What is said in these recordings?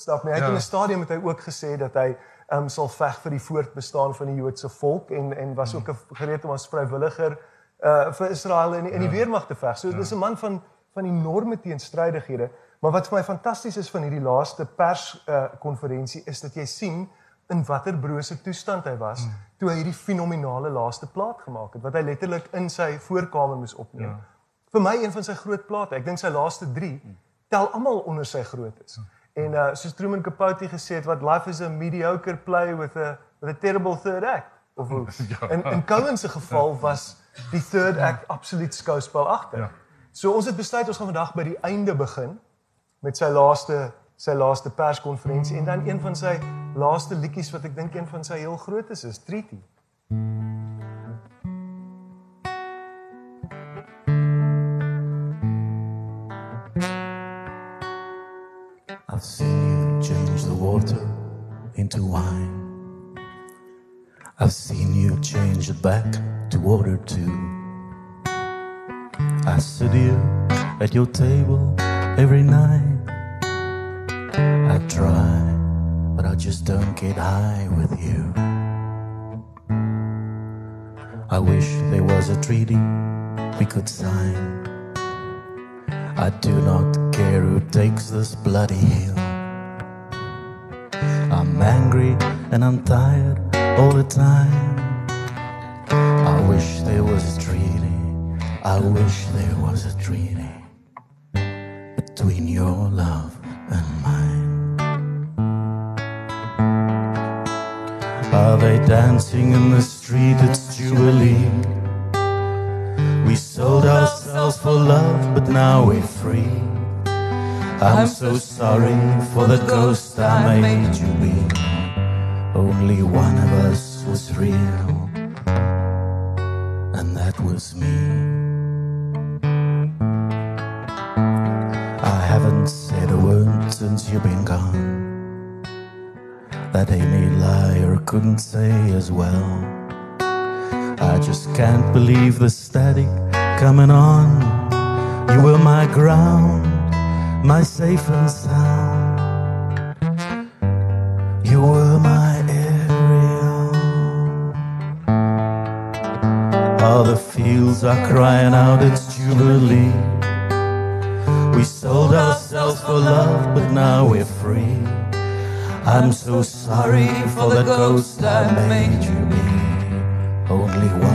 stap nie. Hy het in 'n stadium het hy ook gesê dat hy ehm um, sal veg vir die voortbestaan van die Joodse volk en en was ook 'n gereed om as vrywilliger uh vir Israel in in die ja. weermag te veg. So ja. dis 'n man van van enorme teenstrydighede. Maar wat vir my fantasties is van hierdie laaste pers uh konferensie is dat jy sien in watter brose toestand hy was hmm. toe hy hierdie fenominale laaste plaat gemaak het wat hy letterlik in sy voorkamer moes opneem. Ja. Vir my een van sy groot plate. Ek dink sy laaste 3 hmm. tel almal onder sy grootes. Hmm. En uh soos Truman Capote gesê het wat life is a mediocre play with a with a terrible third act of ja. in in Cohen se geval was die third act absoluut skouspel agter. Ja. So ons het besluit ons gaan vandag by die einde begin met sy laaste sy laaste perskonferensie en dan een van sy laaste liedjies wat ek dink een van sy heel grootes is, Treaty. I've seen you change the water into wine. I've seen you change it back to water too. I sit here at your table every night. I try, but I just don't get high with you. I wish there was a treaty we could sign. I do not care who takes this bloody hill. Angry and I'm tired all the time. I wish there was a treaty. I wish there was a treaty between your love and mine. Are they dancing in the street? It's Jubilee. We sold ourselves for love, but now we're free. I'm so sorry for the ghost I made you be. Only one of us was real, and that was me. I haven't said a word since you've been gone. That Amy liar couldn't say as well. I just can't believe the static coming on. You were my ground, my safe and sound. You were my area. All the fields are crying out, it's Jubilee. We sold ourselves for love, but now we're free. I'm so sorry for the ghost I made you be. Only one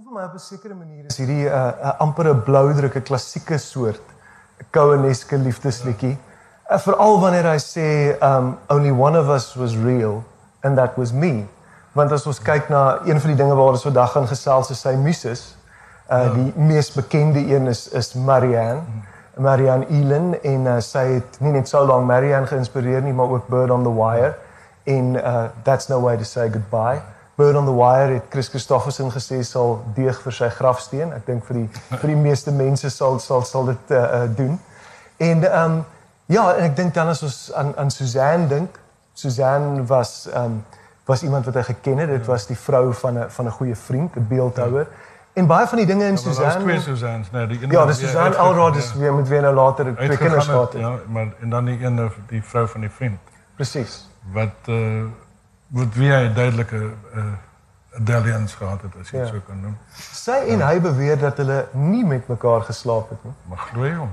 voel vir my op 'n sekere manier is hierdie 'n uh, uh, amper 'n bloudruk 'n klassieke soort Coeneske liefdesliedjie. Uh, Veral wanneer hy sê um only one of us was real and that was me. Want as ons kyk na een van die dinge waar ons vandag gaan gesels is sy muses. Uh die ja. mees bekende een is is Marianne. Marianne Elan en uh, sy het nie net so lank Marianne geïnspireer nie, maar ook Bird on the Wire en uh, That's No Way to Say Goodbye. Bird on the Wire het Chris Christofferson gesê sal deeg vir sy grafsteen. Ek dink vir die vir die meeste mense sal sal sal dit uh, uh, doen. En ehm um, ja, en ek dink dan as ons aan aan Suzanne dink, Suzanne was ehm um, was iemand wat hy geken het. Dit was die vrou van 'n van 'n goeie vriend, 'n beeldhouer. Ja. En baie van die dinge in Suzanne. Ja, twee Suzannes, nee, die een Ja, dis Suzanne Elrod is weer met weer nou later twee kinders gehad. Ja, maar en dan die een die vrou van die vriend. Presies. Wat uh, wat wie hy duidelike eh uh, dalliance gehad het as jy ja. so kan noem. Sy en ja. hy beweer dat hulle nie met mekaar geslaap het nie. Maar glo jy hom?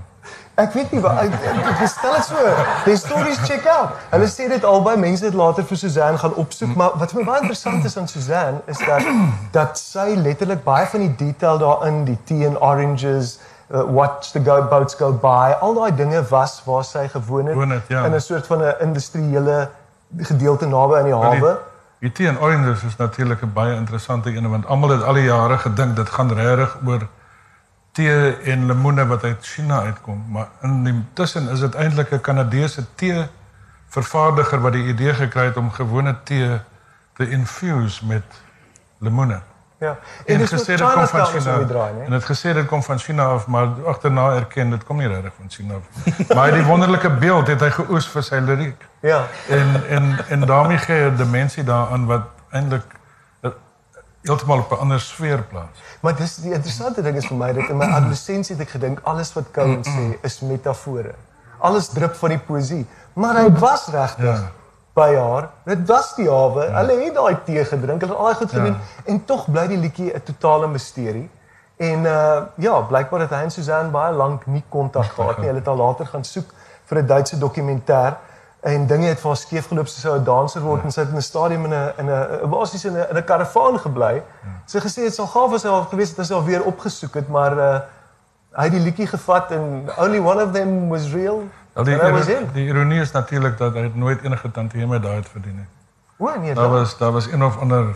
Ek weet nie wat ek stel dit so. Die stories check out. Hulle sê dit albei mense het later vir Suzanne gaan opsoek, maar wat vir my baie interessant is aan Suzanne is dat dat sy letterlik baie van die detail daarin, die tea and oranges, uh, watch the go boats go by, al daai dinge was waar sy gewoon het, het ja. in 'n soort van 'n industriële gedeelte naby aan die hawe. Die, tea and oranges is natuurlik 'n baie interessante een want almal het al die jare gedink dit gaan regtig oor tee en lemoene wat uit China uitkom, maar in die tussen is dit eintlik 'n Kanadese tee vervaardiger wat die idee gekry het om gewone tee te infuse met lemoene. Ja. En, en gesê dit kom van China. Draai, en dit gesê dit kom van China af, maar agterna erken dit kom nie regtig van China af. maar die wonderlike beeld het hy geoes vir sy liriek. Ja. En en en daarmee gee hy 'n dimensie daaraan wat eintlik heeltemal op 'n ander sfeer plaas. Maar dis die interessante ding is vir my dat in my adolessensie het ek gedink alles wat Cohen sê is metafore. Alles drup van die poësie, maar hy was regtig ja. By haar. Dit was die hawe. Ja. Hulle het daai tee gedrink, hulle het al goed gedoen ja. en tog bly die liedjie 'n totale misterie. En uh ja, blykbaar het hy en Suzanne baie lank nie kontak gehad nie. Hulle het al later gaan soek vir 'n Duitse dokumentêr en dinge het vir haar skeef geloop soos 'n danser word ja. en sy het in 'n stadium in 'n in 'n basies in 'n in 'n karavaan gebly. Ja. Sy gesê dit sou gaaf as sy al gewees het as sy al weer opgesoek het, maar uh hy het die liedjie gevat en only one of them was real. Al die was die ironie is natuurlik dat hy het nooit enige tantieme daai het verdien nie. O nee, daar was daar was een of ander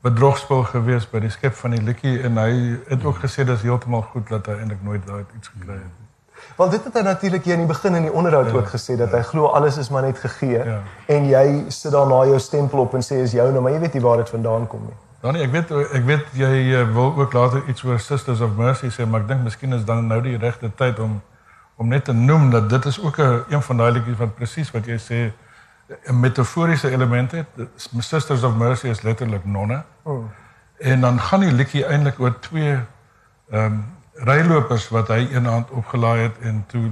bedrogspel gewees by die skep van die liedjie en hy het ook gesê dis heeltemal goed dat hy eintlik nooit daai iets gekry het nie. Want dit het hy natuurlik hier in die begin in die onderhoud ja, ook gesê dat ja. hy glo alles is maar net gegee ja. en jy sit daar na jou stempel op en sê is jou nou maar jy weet nie waar dit vandaan kom nie. Dan nee, ek weet ek weet jy uh, wil ook later iets oor Sisters of Mercy sê maar ek dink miskien is dan nou die regte tyd om om net te noem dat dit is ook 'n een, van daai liedjies wat presies wat jy sê 'n metaforiese element het. Sisters of Mercy is letterlik nonne. Oh. En dan gaan die liedjie eintlik oor twee ehm um, rylopers wat hy een hand opgelaai het en toe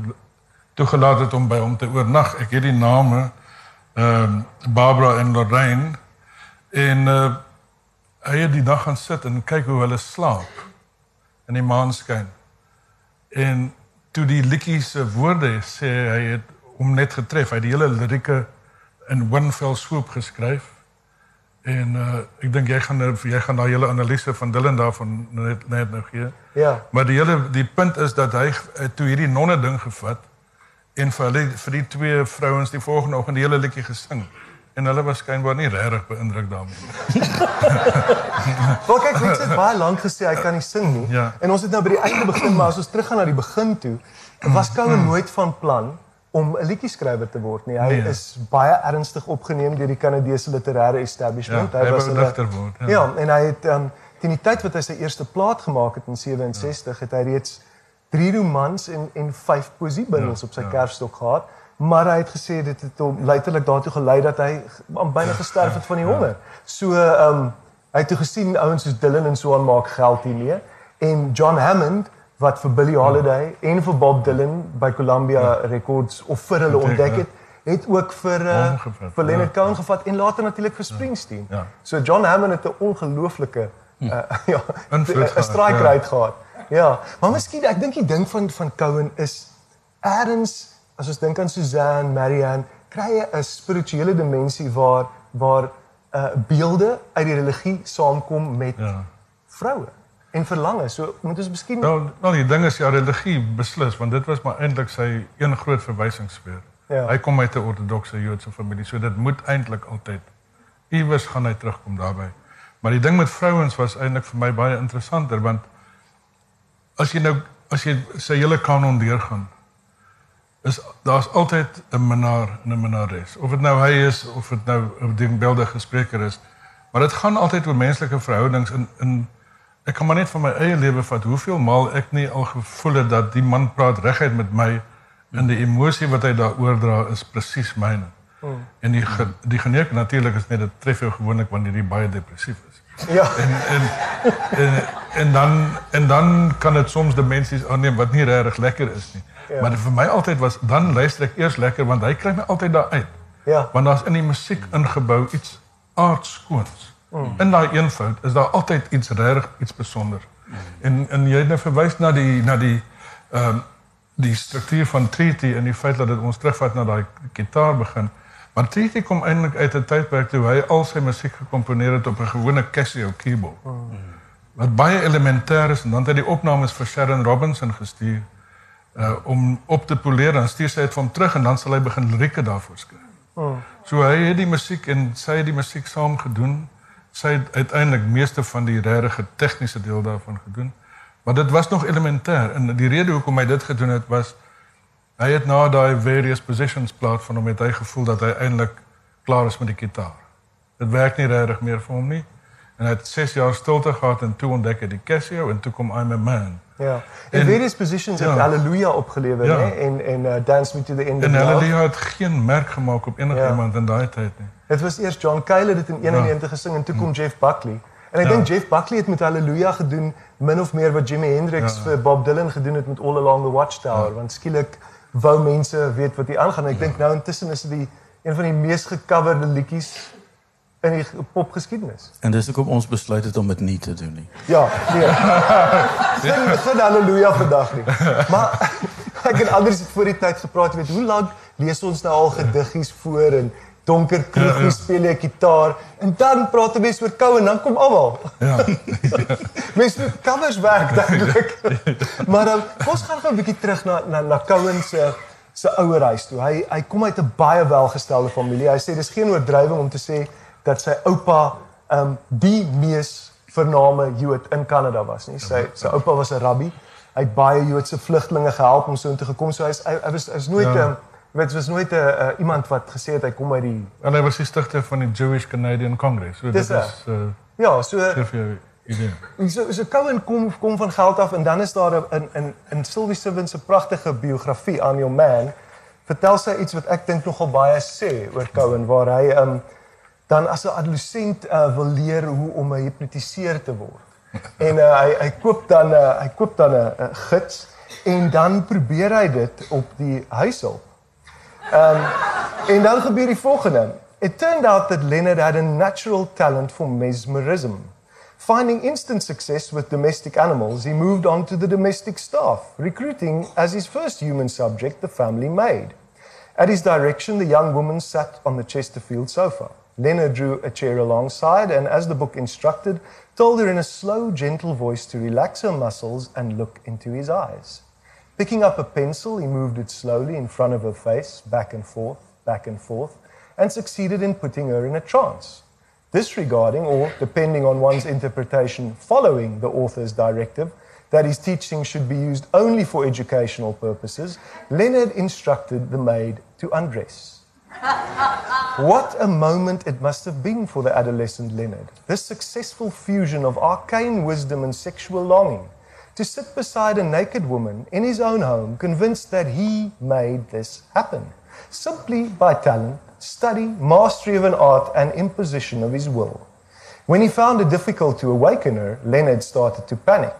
toegelaat het om by hom te oornag. Ek het die name ehm um, Barbara en Lorraine en uh, hy het die dag gaan sit en kyk hoe hulle slaap in die maanskyn. En toe die liedjie se woorde sê hy het hom net getref. Hy het die hele lirieke in one fell swoop geskryf. En uh ek dink jy gaan nou jy gaan daai hele analise van Dylan daarvan net net nou gee. Ja. Maar die hele die punt is dat hy uh, toe hierdie nonne ding gevat en vir hulle vir die twee vrouens die volgende oggend die hele liedjie gesing en hulle was skynbaar nie regtig beïndruk daarmee nie. Wel kyk, mens het baie lank gesê hy kan nie sing nie. Ja. En ons het nou by die einde begin, maar as ons teruggaan na die begin toe, was Koue nooit van plan om 'n liedjie skrywer te word nie. Hy nee. is baie ernstig opgeneem deur die Kanadese literêre establishment. Ja, hy, hy was 'n digter word. Ja. ja, en hy het um teen die tyd wat hy sy eerste plaat gemaak het in 67, ja. het hy reeds 3 romans en en 5 poesiebundels ja, op sy ja. kerfstok gehad. Maar hy het gesê dit het hom letterlik daartoe gelei dat hy byna ja, gesterf het van die ja. honger. So um hy het toe gesien ouens soos Dylan en so aan maak geld hiermee en John Hammond wat vir Billie Holiday ja. en vir Bob Dylan by Columbia ja. Records of vir hulle ontdek het, het ook vir uh, vir Leonard ja. Cohen gevat en later natuurlik vir Springsteen. Ja. So John Hammond het 'n ongelooflike uh, ja, 'n strykryk ja. gehad. Ja, maar miskien ek dink die ding van van Cohen is eers as ons dink aan Suzanne, Marianne, kry jy 'n spirituele dimensie waar waar uh, beelde uit die religie saamkom met ja. vroue en verlange. So moet ons miskien Wel, wel die ding is ja religie beslis want dit was maar eintlik sy een groot verwysingsfeer. Ja. Hy kom uit 'n ortodokse Joodse familie, so dit moet eintlik altyd iewers gaan hy terugkom daarbey. Maar die ding met vrouens was eintlik vir my baie interessanter want as jy nou as jy sy hele kanon deurgaan is daar's altyd 'n minnaar en 'n minnares. Of dit nou hy is of dit nou 'n denkbeeldige spreker is, maar dit gaan altyd oor menslike verhoudings in in ek kan maar net van my eie lewe vat hoeveel maal ek nie al gevoel het dat die man praat reguit met my en die emosie wat hy daar oordra is presies myne. Hmm. En die ge, die geneek natuurlik is net dit tref jou gewoonlik wanneer jy baie depressief is. Ja. En en en en dan en dan kan dit soms dimensies aanneem wat nie regtig lekker is nie. Ja. Maar vir my altyd was dan luister ek eers lekker want hy kry my altyd daar uit. Ja. Want daar's in die musiek ingebou iets aardskoons. Mm. In daai eenvoud is daar altyd iets reg, iets besonder. Mm. En en jy het nou verwys na die na die ehm um, die struktuur van Treaty en die feit dat dit ons terugvat na daai gitaar begin. Maar Treaty kom eintlik uit 'n tydperk toe hy al sy musiek gekomponeer het op 'n gewone Casio keyboard. Mm. Wat baie elementêr is en dan het hy die opnames vir Sharon Robinson gestuur uh om op te poleer dan stuur sy dit vir hom terug en dan sal hy begin lirieke daarvoor skryf. Mm. So hy het die musiek en sy het die musiek saam gedoen. Sy het uiteindelik meeste van die regte tegniese deel daarvan gedoen. Maar dit was nog elementêr en die rede hoekom hy dit gedoen het was hy het na daai various positions plaas van hom het hy gevoel dat hy eintlik klaar is met die gitaar. Dit werk nie regtig meer vir hom nie. En hy het 6 jaar stilte gehad en toe ontdek hy die Casio en toe kom I'm a man. Ja. En, en various positions ja. het Hallelujah opgelewer, ja. hè, en en uh, Dance Me to the End en of Love. En Hallelujah het geen merk gemaak op enige ja. iemand in daai tyd nie. Dit was eers John Cale dit in 91 ja. gesing en toe kom Jeff Buckley. En ek ja. dink Jeff Buckley het met Hallelujah gedoen min of meer wat Jimi Hendrix ja. vir Bob Dylan gedoen het met All Along the Watchtower, ja. want skielik wou mense weet wat hier aangaan. Ek ja. dink nou intussen is dit die een van die mees gecoverde liedjies in die popgeskiedenis. En dis hoekom ons besluit het om dit nie te doen nie. Ja, nee. Geen geen haleluja vandag nie. Maar ek en anders het voor die tyd gepraat, weet hoe lank lees ons nou al gediggies voor en donker kroegie speel jy gitaar en dan praat mense oor koue en dan kom almal. Ja. mense covers werk duidelik. maar dan ons gaan gou 'n bietjie terug na na na Cowan se se ouer huis toe. Hy hy kom uit 'n baie welgestelde familie. Hy sê dis geen oordrywing om te sê dat sy oupa um, die mees vername Jood in Kanada was nie. Sy sy oupa was 'n rabbi. Hy het baie Joodse vlugtelinge gehelp om so intoe gekom. So hy's hy, hy was is nooit ja. um, weet was nooit 'n uh, iemand wat gesê het hy kom uit die en hy was die stigter van die Jewish Canadian Congress. So dit is uh, ja, so idee. So so Cohen kom kom van geld af en dan is daar 'n in in Sylvie Simmons se pragtige biografie aan your man vertel sy iets wat ek dink nogal baie sê oor Cohen waar hy um dan as 'n adolescent uh, wil leer hoe om gehipnotiseer te word. en uh, hy hy koop dan uh, hy koop dan 'n uh, gids en dan probeer hy dit op die huishulp. Ehm um, en dan gebeur die volgende. It turned out that Leonard had a natural talent for mesmerism. Finding instant success with domestic animals, he moved on to the domestic staff, recruiting as his first human subject the family maid. At his direction, the young woman sat on the Chesterfield sofa. Leonard drew a chair alongside and, as the book instructed, told her in a slow, gentle voice to relax her muscles and look into his eyes. Picking up a pencil, he moved it slowly in front of her face, back and forth, back and forth, and succeeded in putting her in a trance. Disregarding, or depending on one's interpretation, following the author's directive that his teaching should be used only for educational purposes, Leonard instructed the maid to undress. What a moment it must have been for the adolescent Leonard. This successful fusion of arcane wisdom and sexual longing to sit beside a naked woman in his own home, convinced that he made this happen simply by talent, study, mastery of an art, and imposition of his will. When he found it difficult to awaken her, Leonard started to panic.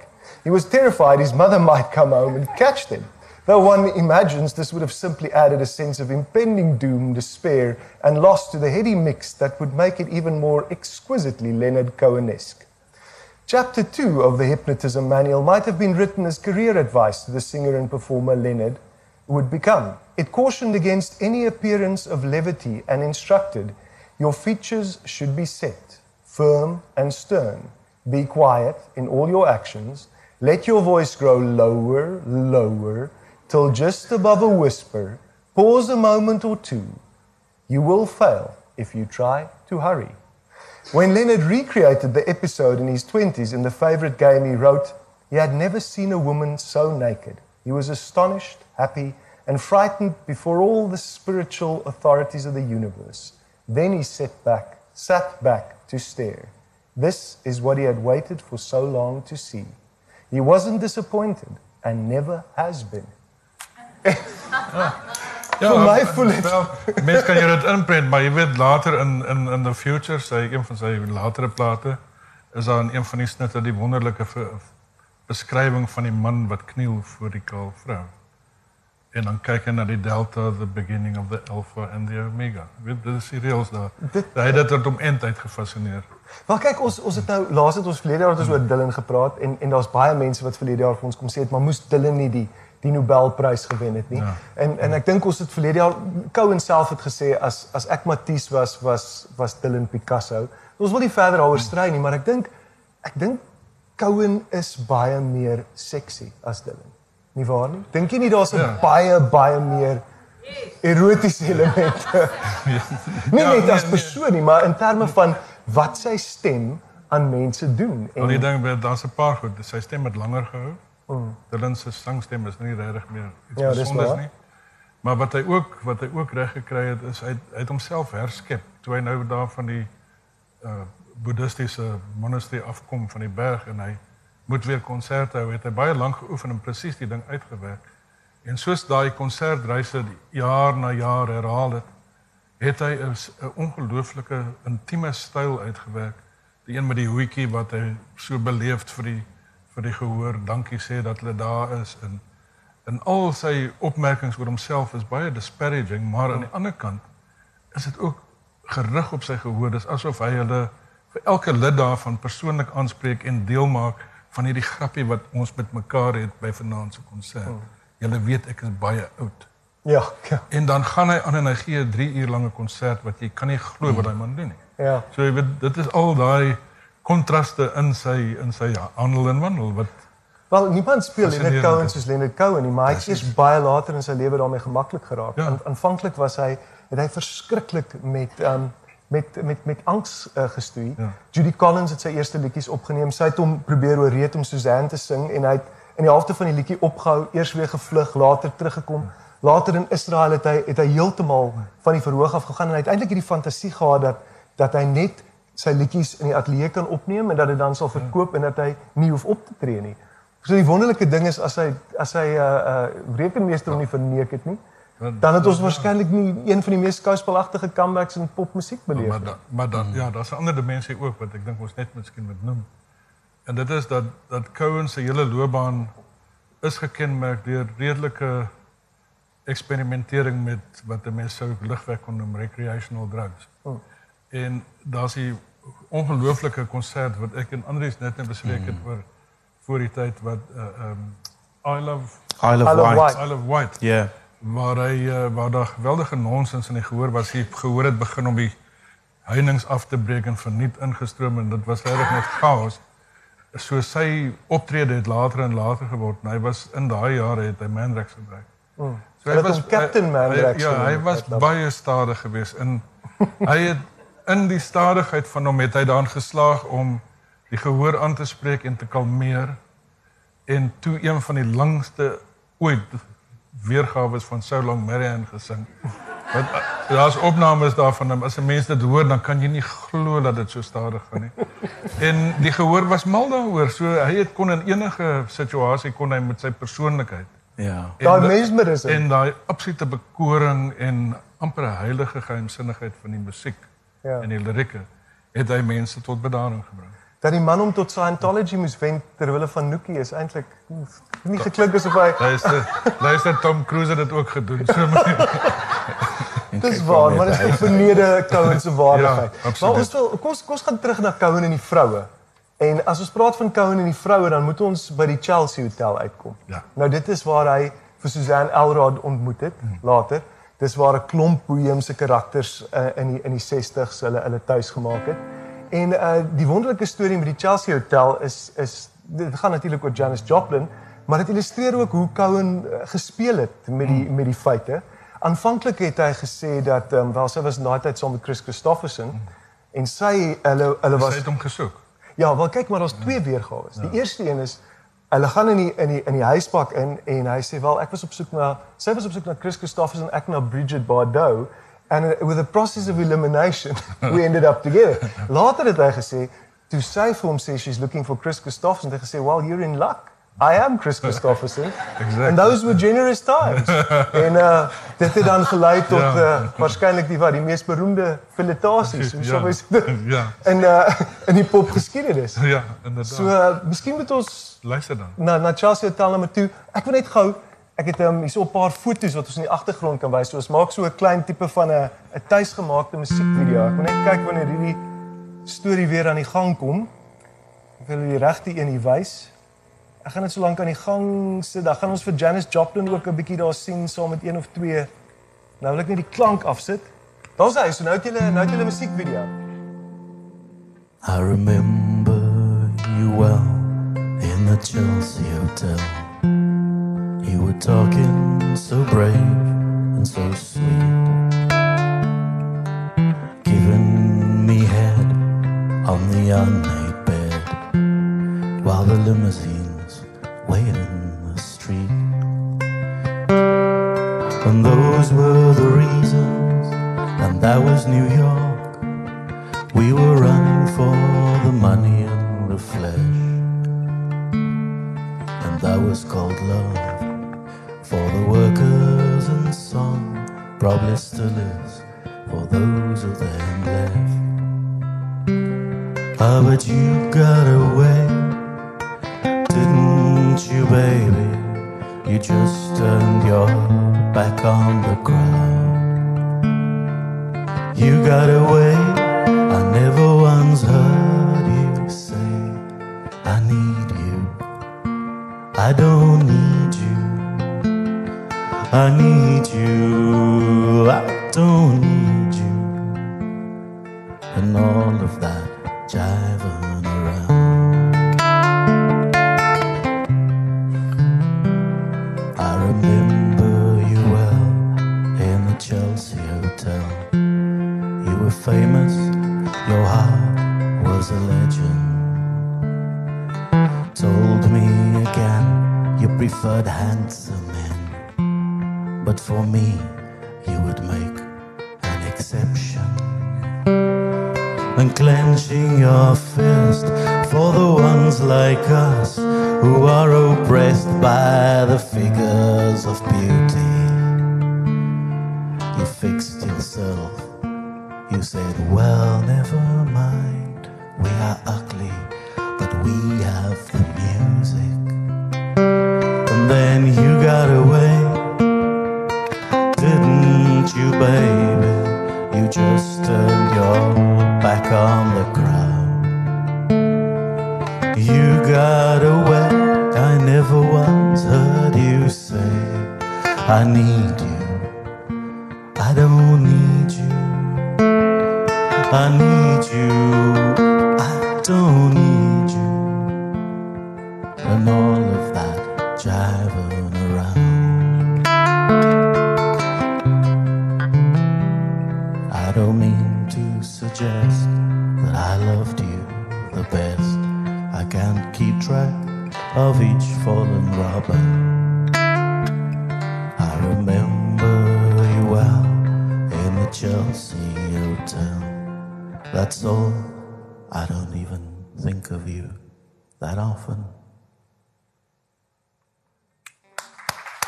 He was terrified his mother might come home and catch them. Though one imagines this would have simply added a sense of impending doom, despair, and loss to the heady mix that would make it even more exquisitely Leonard Cohenesque. Chapter 2 of the Hypnotism Manual might have been written as career advice to the singer and performer Leonard would become. It cautioned against any appearance of levity and instructed your features should be set, firm and stern. Be quiet in all your actions. Let your voice grow lower, lower, till just above a whisper. Pause a moment or two. You will fail if you try to hurry. When Leonard recreated the episode in his 20s in the favorite game he wrote, He had never seen a woman so naked. He was astonished, happy, and frightened before all the spiritual authorities of the universe. Then he sat back, sat back to stare. This is what he had waited for so long to see. He wasn't disappointed and never has been. Ja, Vir my voel dit- wel, mense kan jy dit inprent, maar jy weet later in in in the future, sy een van sy latere plate is daar in een van die snitte die wonderlike beskrywing van die man wat kniel voor die kaal vrou. En dan kyk hy na die delta, the beginning of the alpha and the omega. Weet dit is die reels daar. Dit- Hy het dit tot om eindtyd gefassineer. Maar kyk ons ons het nou laas het ons verlede jaar het ons oor Dylan gepraat en en daar's baie mense wat verlede jaar vir ons kom sê het maar moes Dylan nie die die Nobelprys gewen het nie. Ja. En en ek dink ons het verlede jaar Cohen self het gesê as as ek Matisse was was was Dylan Picasso. Ons wil nie verder daaroor stry nie, maar ek dink ek dink Cohen is baie meer sexy as Dylan. Nie waar nie? Dink jy nie daar's 'n Ja. baie baie meer erotiese elemente nie Ja, net nee, as persoon nie, maar in terme van wat sy stem aan mense doen Al die en ding daar's 'n paar goed. Sy stem het langer gehou. Mm. Dylan se sangstem is nie regtig meer iets Ja, besonders nie. Maar wat hy ook wat hy ook reg gekry het is hy het- hy het homself herskep toe hy nou daar van die uh boeddhistiese monastery afkom van die berg en hy moet weer konserte hou. Het hy baie lank geoefen en presies die ding uitgewerk. En soos daai konsertreise jaar na jaar herhaal het, het hy 'n ongelooflike intieme styl uitgewerk. Die een met die hoetjie wat hy so beleefd vir die vir die gehoor dankie sê dat hulle daar is en en al sy opmerkings oor homself is baie disparaging, maar aan die ander kant is dit ook gerig op sy gehoor. Dis asof hy hulle vir elke lid daarvan persoonlik aanspreek en deel maak van hierdie grappie wat ons met mekaar het by vanaand se konsert. Julle weet ek is baie oud. ja, ja, En dan gaan hy aan en hy gee 'n 3 uur lange konsert wat jy kan nie glo wat daai man doen nie. ja. So jy weet dit is al daai kontraste in sy in sy handel en wandel wat Wel, niemand speel Leonard Cohen soos Leonard Cohen nie, maar hy het eers baie later in sy lewe daarmee gemaklik geraak. Ja. Aan aanvanklik was hy het hy verskriklik met um met met met angs uh, gestoei. Ja. Judy Collins het sy eerste liedjies opgeneem. Sy het hom probeer oorreed om Suzanne te sing en hy het in die helfte van die liedjie opgehou, eers weer gevlug, later teruggekom. Later in Israel het hy het hy heeltemal van die verhoog af gegaan en hy het eintlik hierdie fantasie gehad dat dat hy net sy liedjies in die ateljee kan opneem en dat dit dan sal verkoop en dat hy nie hoef op te tree nie. So die wonderlike ding is as hy as hy 'n uh, uh, rekenmeester hom nie verneek het nie, dan het ons waarskynlik nie een van die mees skouspelagtige comebacks in popmusiek beleef maar nie. da, maar dan ja, daar's 'n ander dimensie ook wat ek dink ons net miskien moet noem. En dit is dat dat Cohen se hele loopbaan is gekenmerk deur redelike eksperimentering met wat 'n mens sou ligweg kon noem recreational drugs. Oh. En daar's 'n ongelooflike konsert wat ek en Andries net net bespreek het oor voor die tyd wat uh, um I love Isle of Isle of Wight. Wight. I love White Yeah. waar hy uh, waar daar geweldige nonsens in die gehoor was. Hy gehoor het begin om die heininge af te breek en verniet ingestroom en dit was regtig net chaos. So sy optrede het later en later geword. En hy was in daai jare het hy Mandrax gebruik. Mm. So het hom Captain Mandrax hy, Ja, hy was baie stadig geweest en hy het in die stadigheid van hom het hy daan geslaag om die gehoor aan te spreek en te kalmeer en toe een van die langste ooit weergawe van So Long Marianne gesing. Wat daar's opnames daarvan en as 'n mens dit hoor dan kan jy nie glo dat dit so stadig gaan nie. En die gehoor was mal daaroor. So hy het kon in enige situasie kon hy met sy persoonlikheid en Daai da- mesmerism. en daai absolute bekoring en amper heilige geheimsinnigheid van die musiek Ja. en die lirieke het hy mense tot bedaring gebring. Dat die man hom tot Scientology moes wen ter wille van Nookie is eintlik nie geklink asof hy Luister, luister Tom Cruise het dit ook gedoen. So Dis waar, maar dit is vernede Cohen se waardigheid. Ja, maar ons wil kom ons- kom gaan terug na Cohen en die vroue. En as ons praat van Cohen en die vroue, dan moet ons by die Chelsea Hotel uitkom. Ja. Nou dit is waar hy vir Suzanne Elrod ontmoet het Hmm. later. Dis waar 'n klomp boheemse karakters uh, in die in die 60s hulle hulle tuis gemaak het. En uh die wonderlike storie met die Chelsea Hotel is is dit gaan natuurlik oor Janis Joplin, maar dit illustreer ook hoe Cohen uh, gespeel het met die met die feite. Aanvanklik het hy gesê dat ehm um, wel sy was daai tyd saam met Chris Christofferson en sy hulle hulle was hy het hom gesoek. Ja, wel kyk maar daar's twee weergawe. Die eerste een is Hulle gaan in die in die in die huispak in en hy sê wel ek was op soek na sy was op soek na Chris Christoffers en ek na Bridget Bardot and uh, with the process of elimination we ended up together. Later het hy gesê toe sy vir hom sê she's looking for Chris Christoffers en hy gesê well you're in luck. I am Chris Christofferson. exactly. And those were generous times. en uh dit het dan gelei tot ja. uh waarskynlik die wat die mees beroemde filletasies en so dit. Ja. En uh in die popgeskiedenis. Ja, inderdaad. So uh, miskien moet ons luister dan. Na na Chelsea Hotel nommer 2. Ek wil net gou ek het um, hierso 'n paar foto's wat ons in die agtergrond kan wys. So ons maak so 'n klein tipe van 'n 'n tuisgemaakte musiekvideo. Ek wil net kyk wanneer hierdie storie weer aan die gang kom. Ek wil die regte een hier wys. Ek gaan net so lank aan die gang sit. Dan gaan ons vir Janis Joplin ook 'n bietjie daar sien saam met een of twee. Nou wil ek net die klank afsit. Daar's hy. So nou het jy nou het 'n musiekvideo. I remember you well in the Chelsea hotel. You were talking so brave and so sweet. Giving me head on the unmade bed while the limousine waiting in the street. And those were the reasons, and that was New York. We were running for the money and the flesh. And that was called love for the workers and song, probably still is for those of them left. Ah, but you got away, you, baby. You just turned your back on the crowd. You got away. I never once heard you say, I need you. I don't need you. I need you.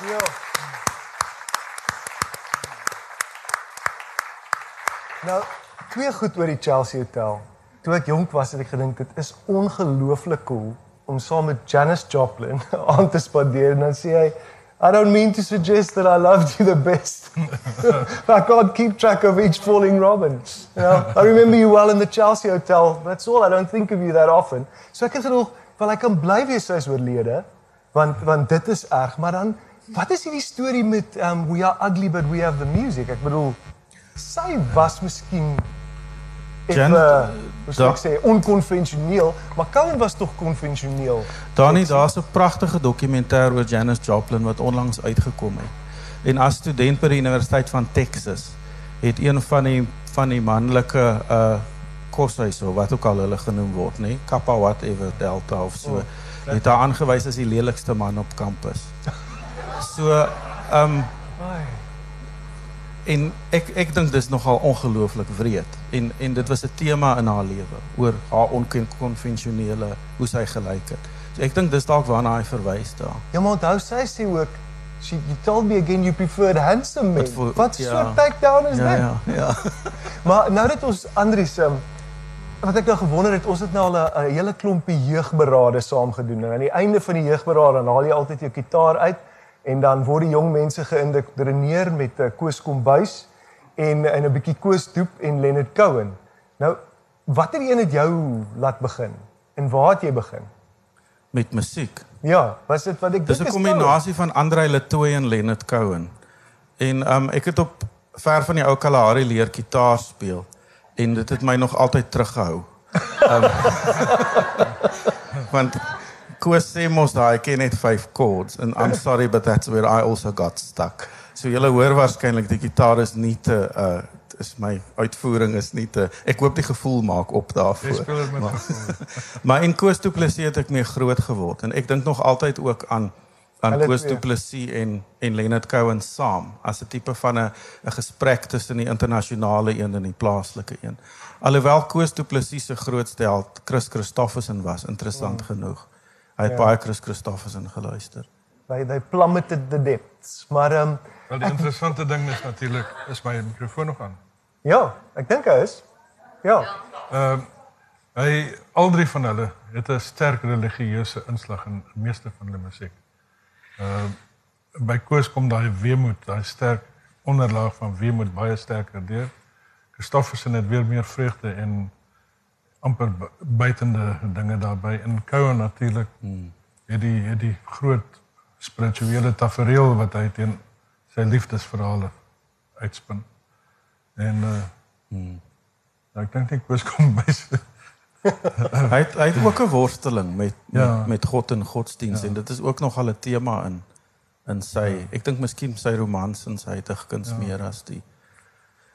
Ja. Nou, twee goed oor die Chelsea Hotel. Toe ek jonk was, het ek gedink dit is ongelooflik cool om saam met Janis Joplin aan te spandeer en dan sê hy I don't mean to suggest that I loved you the best. I can't keep track of each falling robin. You know, I remember you well in the Chelsea Hotel. That's all. I don't think of you that often. So ek het gedoog, wel ek kan bly wees soos oorlede, want want dit is erg, maar dan wat is hierdie storie met um we are ugly but we have the music? Ek bedoel sy was miskien Ek uh, sê onkonvensioneel, maar Cohen was tog konvensioneel. Dani, daar's 'n pragtige dokumentêr oor Janis Joplin wat onlangs uitgekom het. En as student by die Universiteit van Texas het een van die van die manlike uh koshuise of wat ook al hulle genoem word, nê, Kappa whatever Delta of so. Oh. Het haar aangewys as die lelikste man op kampus. So ehm um, en ek ek dink dis nogal ongelooflik wreed en en dit was 'n tema in haar lewe oor haar onkonvensionele hoe sy gelyk het. So ek dink dis dalk waarna hy verwys daar. Ja, maar onthou sy sê ook she you told me again you preferred handsome men. Wat voor- Wat ja. so takedown is Ja dit? ja ja. Maar nou dat ons Andries um, wat ek nou gewonder het, ons het nou al 'n hele klompie jeugberade saam gedoen en aan die einde van die jeugberade dan haal jy altyd jou kitaar uit en dan word die jong mense geïndoktrineer met 'n uh, Koos Kombuis en en 'n bietjie Koos Doep en Leonard Cohen. Nou, watter een het jou laat begin? En waar het jy begin? Met musiek. Ja, was dit wat ek Dis dink 'n is kombinasie van Andrei Latoy en Leonard Cohen. En um ek het op ver van die ou Kalahari leer gitaar speel en dit het my nog altyd teruggehou. Um, want Koos sê mos daai ken net 5 chords and I'm sorry but that's where I also got stuck. So julle hoor waarskynlik die gitaar is nie te uh is my uitvoering is nie te ek hoop die gevoel maak op daarvoor. gevoel. Maar in Koos Du Plessis het ek mee groot geword en ek dink nog altyd ook aan aan Hulle Koos. Du Plessis en en Leonard Cohen saam as 'n tipe van 'n 'n gesprek tussen die internasionale een en die plaaslike een. Alhoewel Koos Du Plessis se grootste held Chris Christofferson was, interessant Mm. genoeg. Hy het Ja. baie Chris Christofferson geluister. They they plummeted the depths. Maar ehm um, Wel die interessante ding is natuurlik is my mikrofoon nog aan. ja, ek dink hy is. Ja. Ehm hy al drie van hulle het 'n sterk religieuse inslag in meeste van hulle musiek. Ehm by Koos kom daai weemoed, daai sterk onderlaag van weemoed baie sterker deur. Christofferson het weer meer vreugde en amper bu- buitende dinge daarbey in Cohen natuurlik. Hmm. Het die het die groot spirituele tafereel wat hy teen sy liefdesverhale uitspin. En uh hmm. ek dink nie Koos kom by Hy het, hy het ook 'n worsteling met met, Ja. met God en godsdienst ja. en dit is ook nogal 'n tema in in sy ek dink miskien sy romans en sy digkuns ja. meer as die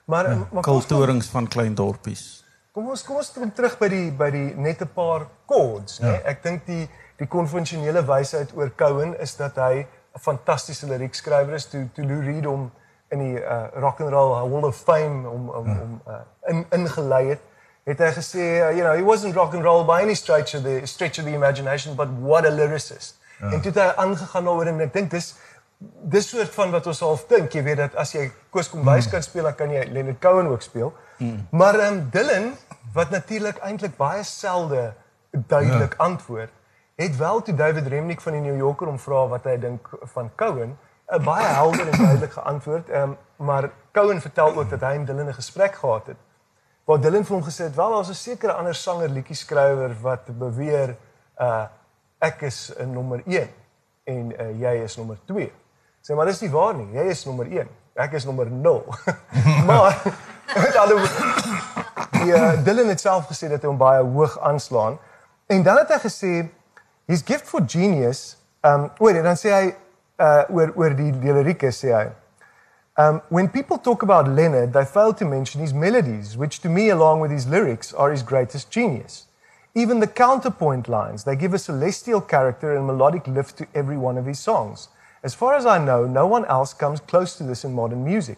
Maar ja. kulturings van klein dorpies. Kom ons kom ons kom terug by die by die net 'n paar chords, né? Nee? Ek dink die die konvensionele wysheid oor Cohen is dat hy 'n fantastiese liriekskrywer is. Toe toe Lou Reed hom in die uh, rock and roll Hall of Fame om om ja. om uh, in ingelei het, het hy gesê, uh, you know, he wasn't rock and roll by any stretch of the stretch of the imagination, but what a lyricist. Ja. En toe het hy aangegaan daaroor en ek dink dis dis soort van wat ons half dink, jy weet dat as jy Koos Kombuis kan speel, dan kan jy Leonard Cohen ook speel. Mm. Maar ehm um, Dylan wat natuurlik eintlik baie selde duidelik ja. antwoord, het wel toe David Remnick van die New Yorker hom vra wat hy dink van Cohen, 'n baie helder en duidelik geantwoord. Ehm um, maar Cohen vertel ook dat hy en Dylan 'n gesprek gehad het. Waar Dylan vir hom gesê het, "Wel, daar's 'n sekere ander sanger liedjie skrywer wat beweer uh ek is 'n nommer 1 en uh, jy is nommer 2." Sê maar dis nie waar nie. Jy is nommer 1. Ek is nommer 0. maar met woorde die uh, Dylan het self gesê dat hy hom baie hoog aanslaan. En dan het hy gesê his gift for genius um oor dan sê hy uh oor oor die, lirieke sê hy Um, when people talk about Leonard, they fail to mention his melodies, which to me, along with his lyrics, are his greatest genius. Even the counterpoint lines, they give a celestial character and melodic lift to every one of his songs. As far as I know, no one else comes close to this in modern music.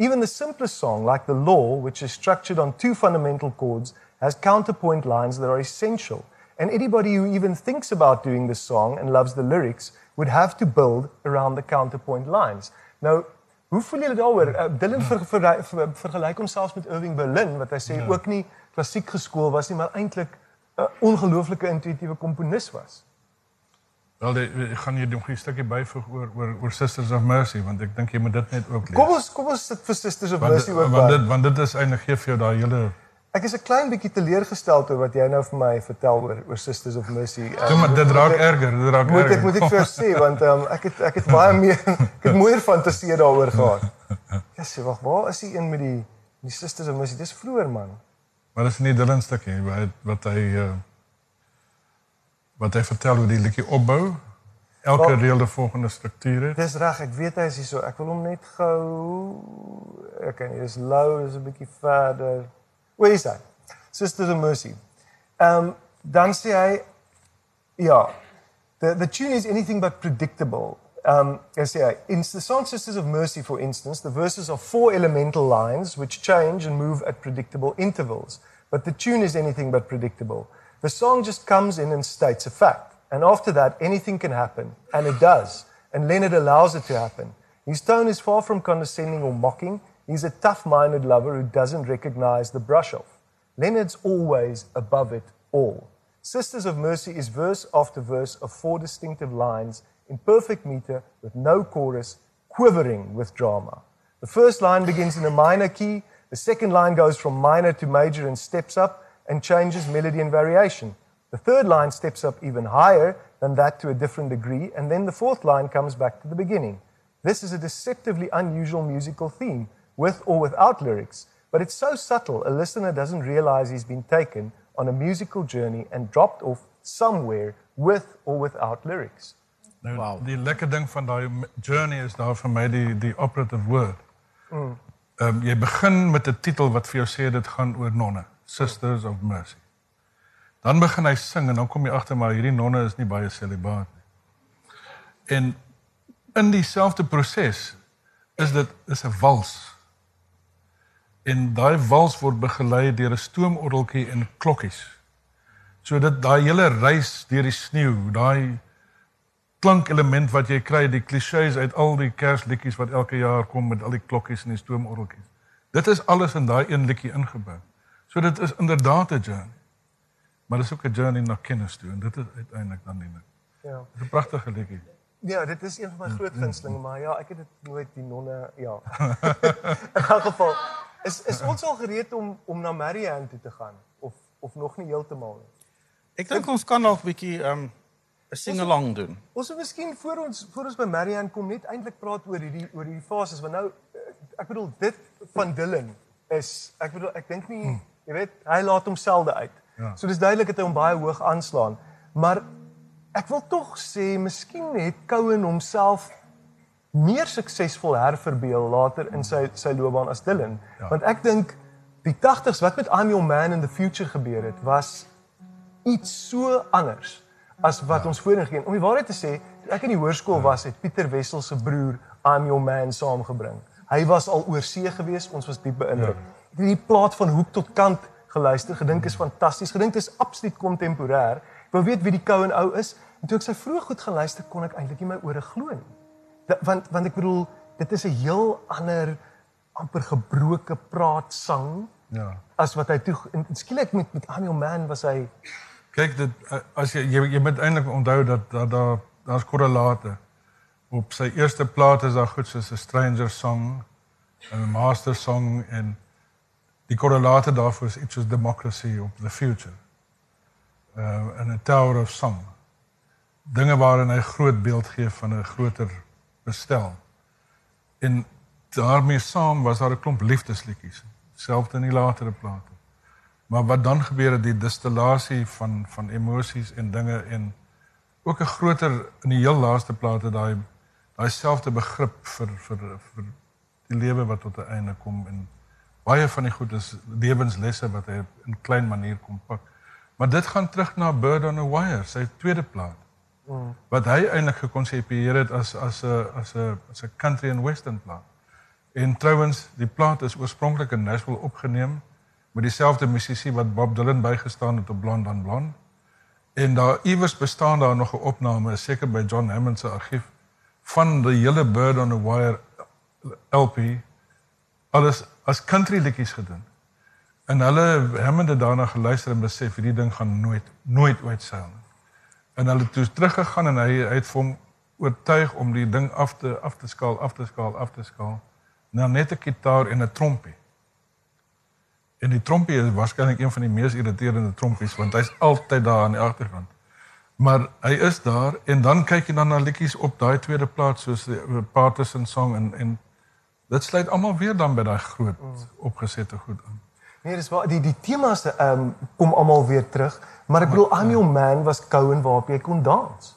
Even the simplest song, like The Law, which is structured on two fundamental chords, has counterpoint lines that are essential. And anybody who even thinks about doing this song and loves the lyrics would have to build around the counterpoint lines. Now, hoe voel julle daaroor? Uh, Dylan ver, ver, ver, vergelyk homself met Irving Berlin wat hy sê ja. ook nie klassiek geskool was nie, maar eintlik 'n ongelooflike intuïtiewe komponis was. Wel, ek gaan hier nog 'n stukkie byvoeg oor oor oor Sisters of Mercy want ek dink jy moet dit net ook lees. Kom ons kom ons sit vir Sisters of want, Mercy dit- ook want dit want dit is eintlik gee vir jou daai hele Ek is 'n klein bietjie teleurgestel oor wat jy nou vir my vertel oor oor Sisters of Mercy. Toe maar dit moet raak ek- erger, dit raak Moet erger. ek moet ek vir jou sê want um, ek het ek het baie meer ek het mooier fantasie daaroor gehad. Ja, sê wag, waar is die een met die die Sisters of Mercy? Dis vroeër man. Maar dis nie Dylan stukkie wat wat hy uh, wat hy vertel hoe die liedjie opbou. Elke Wel- reël die volgende struktuur het. Dis reg, ek weet hy is hier so. Ek wil hom net gou ek kan dis low, dis 'n bietjie verder. Waar is hy? Sisters of Mercy. Ehm um, dan sê hy ja, The the tune is anything but predictable. Um, as say, in the song Sisters of Mercy, for instance, the verses are four elemental lines which change and move at predictable intervals. But the tune is anything but predictable. The song just comes in and states a fact. And after that, anything can happen. And it does. And Leonard allows it to happen. His tone is far from condescending or mocking. He's a tough minded lover who doesn't recognize the brush off. Leonard's always above it all. Sisters of Mercy is verse after verse of four distinctive lines in perfect meter with no chorus, quivering with drama. The first line begins in a minor key, the second line goes from minor to major and steps up and changes melody and variation. The third line steps up even higher than that to a different degree, and then the fourth line comes back to the beginning. This is a deceptively unusual musical theme, with or without lyrics, but it's so subtle a listener doesn't realize he's been taken on a musical journey and dropped off somewhere with or without lyrics. Nou wow. die lekker ding van daai journey is daar vir my die die operative word. Mm. Ehm um, jy begin met 'n titel wat vir jou sê dit gaan oor nonne, Sisters of Mercy. Dan begin hy sing en dan kom jy agter maar hierdie nonne is nie baie celibaat nie. En in dieselfde proses is dit is 'n wals. En daai wals word begelei deur 'n stoomorgeltjie en klokkies. So dit daai hele reis deur die sneeu, daai klankelement wat jy kry, die klisjées uit al die kersliedjies wat elke jaar kom met al die klokkies en die stoomorgeltjies. Dit is alles in daai een liedjie ingebou. So dit is inderdaad 'n journey. Maar dit is ook 'n journey na kennis toe en dit is uiteindelik dan nie. Ja. 'n Pragtige liedjie. Ja, dit is een van my groot gunstelinge, maar ja, ek het dit nooit die nonne, ja. in elk geval is is ons al gereed om om na Marianne toe te gaan of of nog nie heeltemal nie. Ek dink ons kan nog 'n bietjie ehm um, 'n sing-along doen. Ons moet miskien voor ons voor ons by Marianne kom net eintlik praat oor hierdie oor hierdie fases want nou ek bedoel dit van Dylan is ek bedoel ek dink nie hmm. Jy weet hy laat homself uit. Ja. So dis duidelik dat hy hom baie hoog aanslaan. Maar ek wil tog sê miskien het Cohen homself meer suksesvol herverbeel later in sy sy loopbaan as Dylan. Ja. Want ek dink die 80s wat met I'm Your Man in the Future gebeur het was iets so anders as wat ja. ons voorheen geen. Om die waarheid te sê, toe ek in die hoërskool ja. was, het Pieter Wessel se broer I'm Your Man saamgebring. Hy was al oor see gewees, ons was diep beïndruk. Ja. Het hierdie plaat van hoek tot kant geluister, gedink is fantasties, gedink is absoluut kontemporêr. Ek wou weet wie die Cohen ou is. En toe ek sy vroeg goed geluister, kon ek eintlik nie my ore glo nie. Want want ek bedoel, dit is 'n heel ander amper gebroke praat sang. Ja. As wat hy toe skielik met met I'm Your Man was hy Kyk dit as jy jy, jy moet eintlik onthou dat dat daar daar's korrelate. Op sy eerste plaat is daar goed soos 'n Stranger Song, 'n Master Song en die korrelate daarvoor is iets soos Democracy of the Future. Uh in 'n Tower of Song. Dinge waarin hy groot beeld gee van 'n groter bestel. En daarmee saam was daar 'n klomp liefdesliedjies, selfs in die latere plate. Maar wat dan gebeur het die distillasie van van emosies en dinge en ook 'n groter in die heel laaste plate daai daai selfde begrip vir vir vir die lewe wat tot 'n einde kom en baie van die goed is lewenslesse wat hy in klein manier kom pak. Maar dit gaan terug na Bird on a Wire, sy tweede plaat. Mm. Wat hy eintlik gekonsepieer het as as 'n as 'n as 'n country and western plaat. En trouwens, die plaat is oorspronklik in Nashville opgeneem met dieselfde musiesie wat Bob Dylan bygestaan het op Blond on Blond. En daar iewers bestaan daar nog 'n opname, seker by John Hammond se argief van die hele Bird on a Wire LP alles as country liedjies gedoen. En hulle Hammond het daarna geluister en besef hierdie ding gaan nooit nooit ooit seil nie. En hulle het toe teruggegaan en hy, hy het vir hom oortuig om die ding af te af te skaal, af te skaal, af te skaal. Nou net 'n gitaar en 'n trompie. En die trompie is waarskynlik een van die mees irriterende trompies want hy's altyd daar aan die agterkant. Maar hy is daar en dan kyk jy dan na liedjies op daai tweede plaas soos die Partisan Song en en dit sluit almal weer dan by daai groot opgesette goed aan. Nee, dis waar die die temas ehm um, kom almal weer terug, maar ek bedoel I'm your man was Cohen waarop jy kon dans.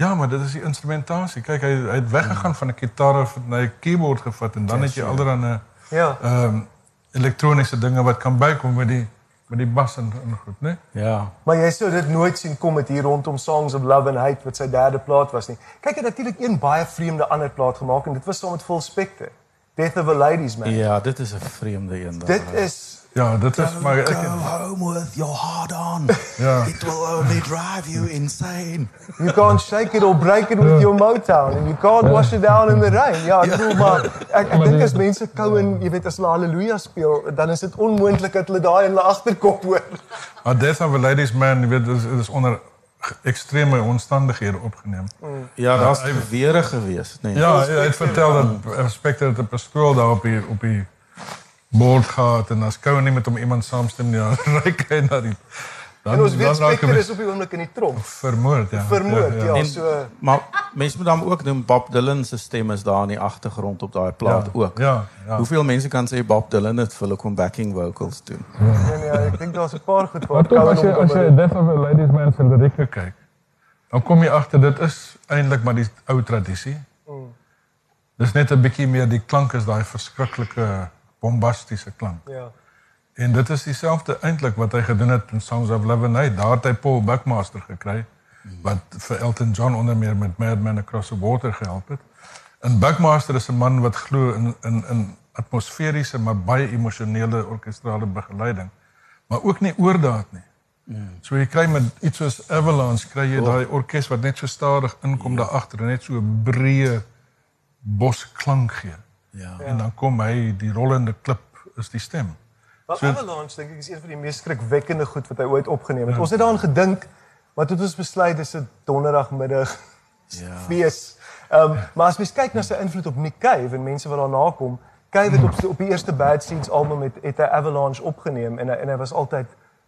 Ja, maar dit is die instrumentasie. Kyk, hy hy het weggegaan van 'n gitaar of 'n keyboard gevat en dan yes, het jy ja. alreeds 'n ja. Ehm um, elektroniese dinge wat kan bykom met die met die bas en, en goed, né? Ja. Maar jy sou dit nooit sien kom met hier rondom Songs of Love and Hate wat sy derde plaat was nie. Kyk, hy het natuurlik een baie vreemde ander plaat gemaak en dit was saam met Full Spectre. Death of a Ladies Man. Ja, dit is 'n vreemde een daar. Dit is Ja, dit is maar ek Go home with your heart on. Ja. It will only drive you insane. you can't shake it or break it with your Motown and you can't wash it down in the rain. Ja, ek bedoel maar ek ek dink as mense Cohen, jy weet as hulle haleluja speel, dan is dit onmoontlik dat hulle daai in hulle agterkop hoor. Maar Death of a Ladies Man, jy weet, is, is onder extreme omstandighede opgeneem. Ja, daar's hy- gewere gewees, nee. Ja, hy het vertel dat Spectre het 'n pistool daar op die op die bord gehad en as Cohen nie met hom iemand saamstem nie, dan ry hy na die dan En ons weet Spectre is op die oomblik in die tronk. vermoord, ja. Vermoord, ja, En, so maar mense moet dan ook noem Bob Dylan se stem is daar in die agtergrond op daai plaat Ja, ook. ja, ja. Hoeveel mense kan sê Bob Dylan het vir hulle kom backing vocals doen? nee nee, ek dink daar's 'n paar goed wat Cohen as jy as kan jy Death of a Ladies Man se lirieke kyk, dan kom jy agter dit is eintlik maar die ou tradisie. Dis net 'n bietjie meer die klank is daai verskriklike bombastiese klank. Ja. En dit is dieselfde eintlik wat hy gedoen het in Songs of Love and Hate. Daar het hy Paul Buckmaster gekry wat vir Elton John onder meer met Madman Across the Water gehelp het. En Buckmaster is 'n man wat glo in in in atmosferiese maar baie emosionele orkestrale begeleiding, maar ook nie oordaat nie. So jy kry met iets soos Avalanche kry jy daai orkes wat net so stadig inkom daar agter en net so breë bosklank gee. Ja. En dan kom hy die rollende klip is die stem. Maar So- Avalanche dink ek is een van die mees skrikwekkende goed wat hy ooit opgeneem het. Ons het daaraan gedink, maar toe het ons besluit dis 'n donderdagmiddag Ja. fees. Ehm maar as mens kyk na sy invloed op Nick Cave en mense wat daarna kom, Cave het op op die eerste Bad Seeds album het, het hy Avalanche opgeneem en hy, en hy was altyd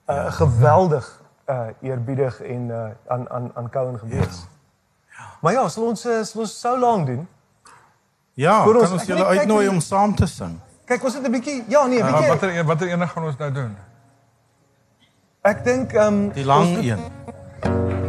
uh, geweldig uh, eerbiedig en uh, aan aan aan Cohen gewees. Ja. Maar ja, sal ons uh, sal ons so lank doen. Ja, Vir ons- kan ons ek julle uitnooi om saam te sing? Kyk, ons het 'n bietjie ja, nee, 'n Maar bietjie. watter een- watter ene gaan ons nou doen? Ek dink ehm um, Die lang ons, een.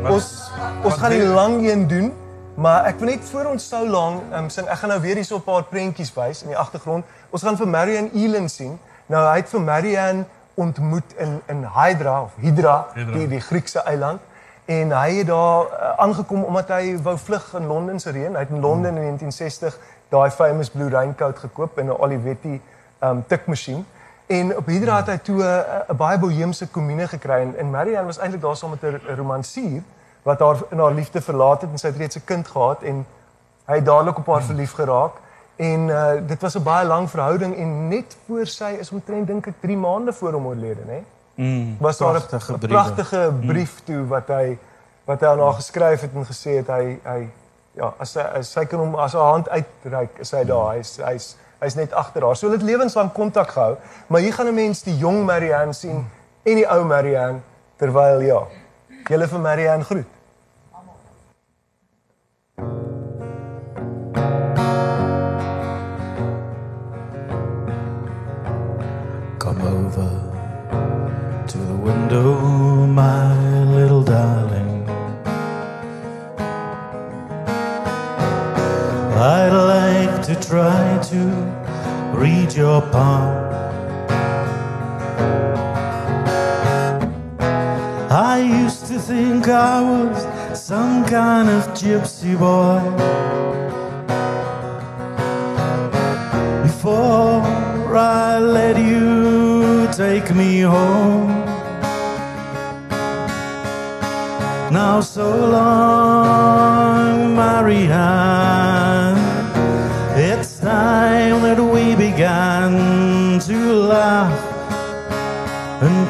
Ons ons gaan die lang een doen, maar ek wil net voor ons sou lank um, sing. Ek gaan nou weer hierso 'n paar prentjies wys in die agtergrond. Ons gaan vir Marianne Elan sien. Nou hy het vir Marianne ontmoet in in Hydra of Hydra, Hydra. die die Griekse eiland. En hy het daar uh, aangekom omdat hy wou vlug in Londen se reën. Hy het in Londen in 1960 daai famous blue raincoat gekoop in 'n Olivetti um tikmasjien. En op Hydra het hy toe 'n baie boheemse kommune gekry en, en Marianne was eintlik daar saam met 'n romansier wat haar in haar liefde verlaat het en sy het reeds 'n kind gehad en hy het dadelik op haar verlief geraak. En uh, dit was 'n baie lang verhouding en net voor sy is omtrent dink ek 3 maande voor hom oorlede, né? Mm, Was daar 'n pragtige brief toe wat hy wat hy aan haar geskryf het en gesê het hy hy ja, as sy as sy kan hom as haar hand uitreik, is hy daar. Hy's hy's hy's net agter haar. So hulle het lewenslang kontak gehou, maar hier gaan 'n mens die jong Marianne sien en die ou Marianne terwyl ja, julle vir Marianne groet. To try to read your palm. I used to think I was some kind of gypsy boy. Before I let you take me home. Now so long,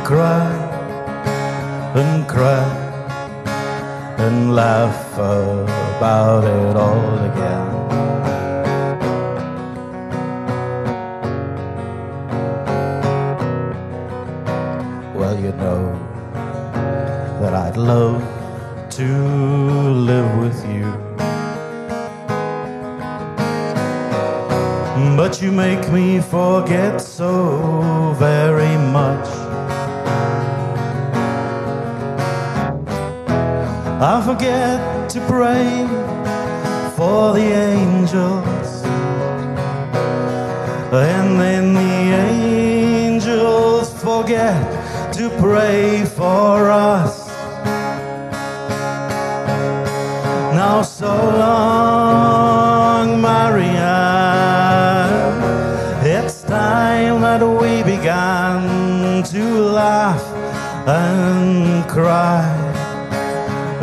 cry and cry and laugh about it all again. Well, you know that I'd love to live with you. But you make me forget so very much. I forget to pray for the angels. And then the angels forget to pray for us. Now, so long, Marianne. It's time that we began to laugh and cry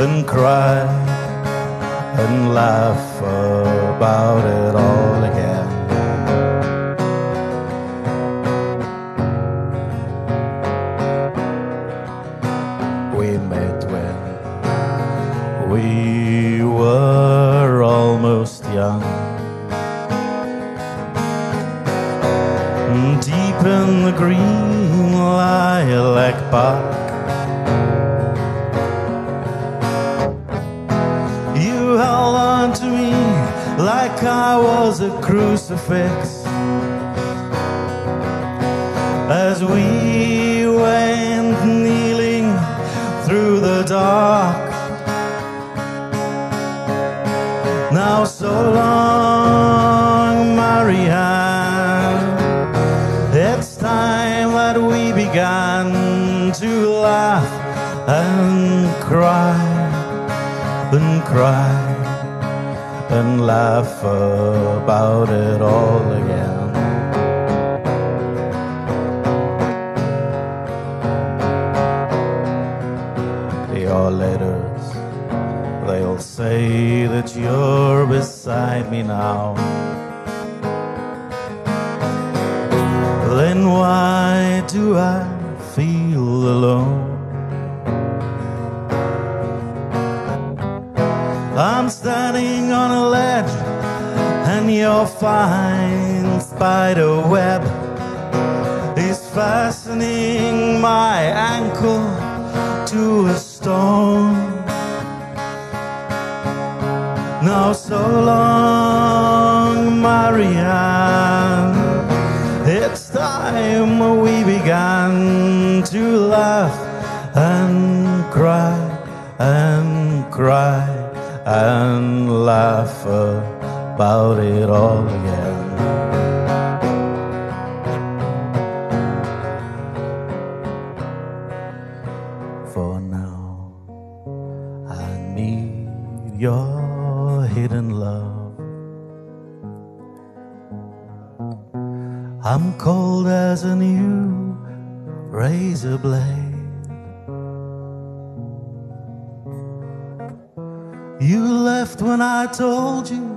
and cry and laugh about it all again. We met when we were almost young. Deep in the green lilac park. Like I was a crucifix. As we went kneeling through the dark. Now, so long, Marianne. It's time that we began to laugh and cry and cry and laugh about it all again. Your letters, they'll say that you're beside me now. Then why do I your fine spider web is fastening my ankle to a stone. Now, so long, Marianne. It's time we began to laugh and cry and cry and laugh about it all again. For now, I need your hidden love. I'm cold as a new razor blade. You left when I told you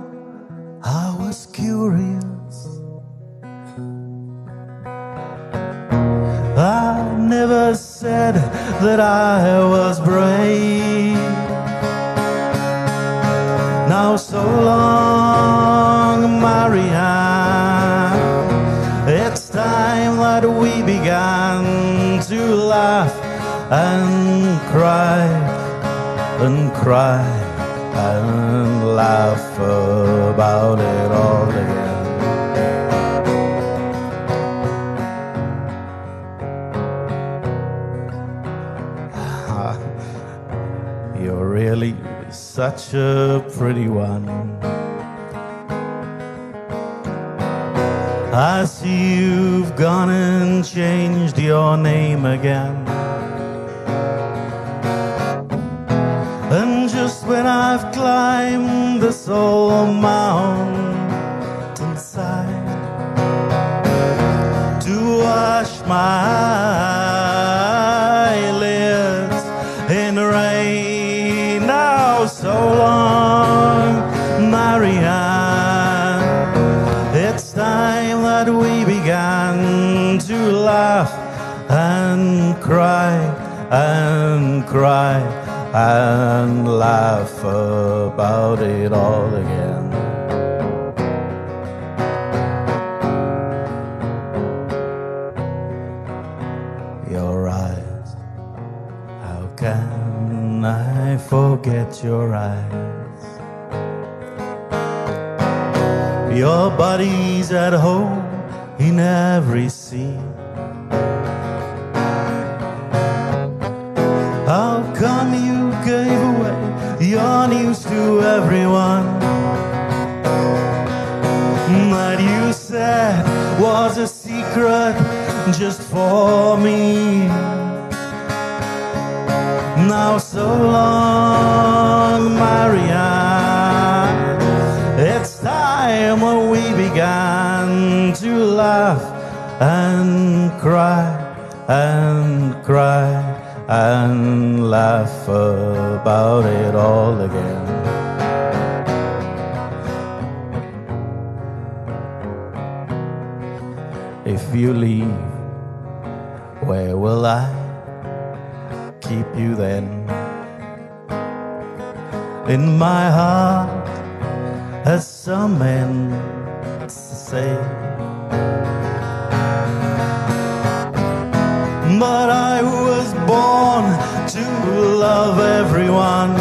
I was curious. I never said that I was brave. Now, so long, Marianne. It's time that we began to laugh and cry and cry and laugh about it all again. You're really such a pretty one. I see you've gone and changed your name again. When I've climbed this old mountainside to wash my eyelids in the rain, now so long, Marianne. It's time that we began to laugh and cry and cry and laugh about it all again. Your eyes, how can I forget your eyes? Your body's at home in every scene. Everyone? That you said was a secret just for me. Now so long, Marianne. It's time when we began to laugh and cry and cry and laugh about it all again. If you leave, where will I keep you then? In my heart, as some men say. But I was born to love everyone.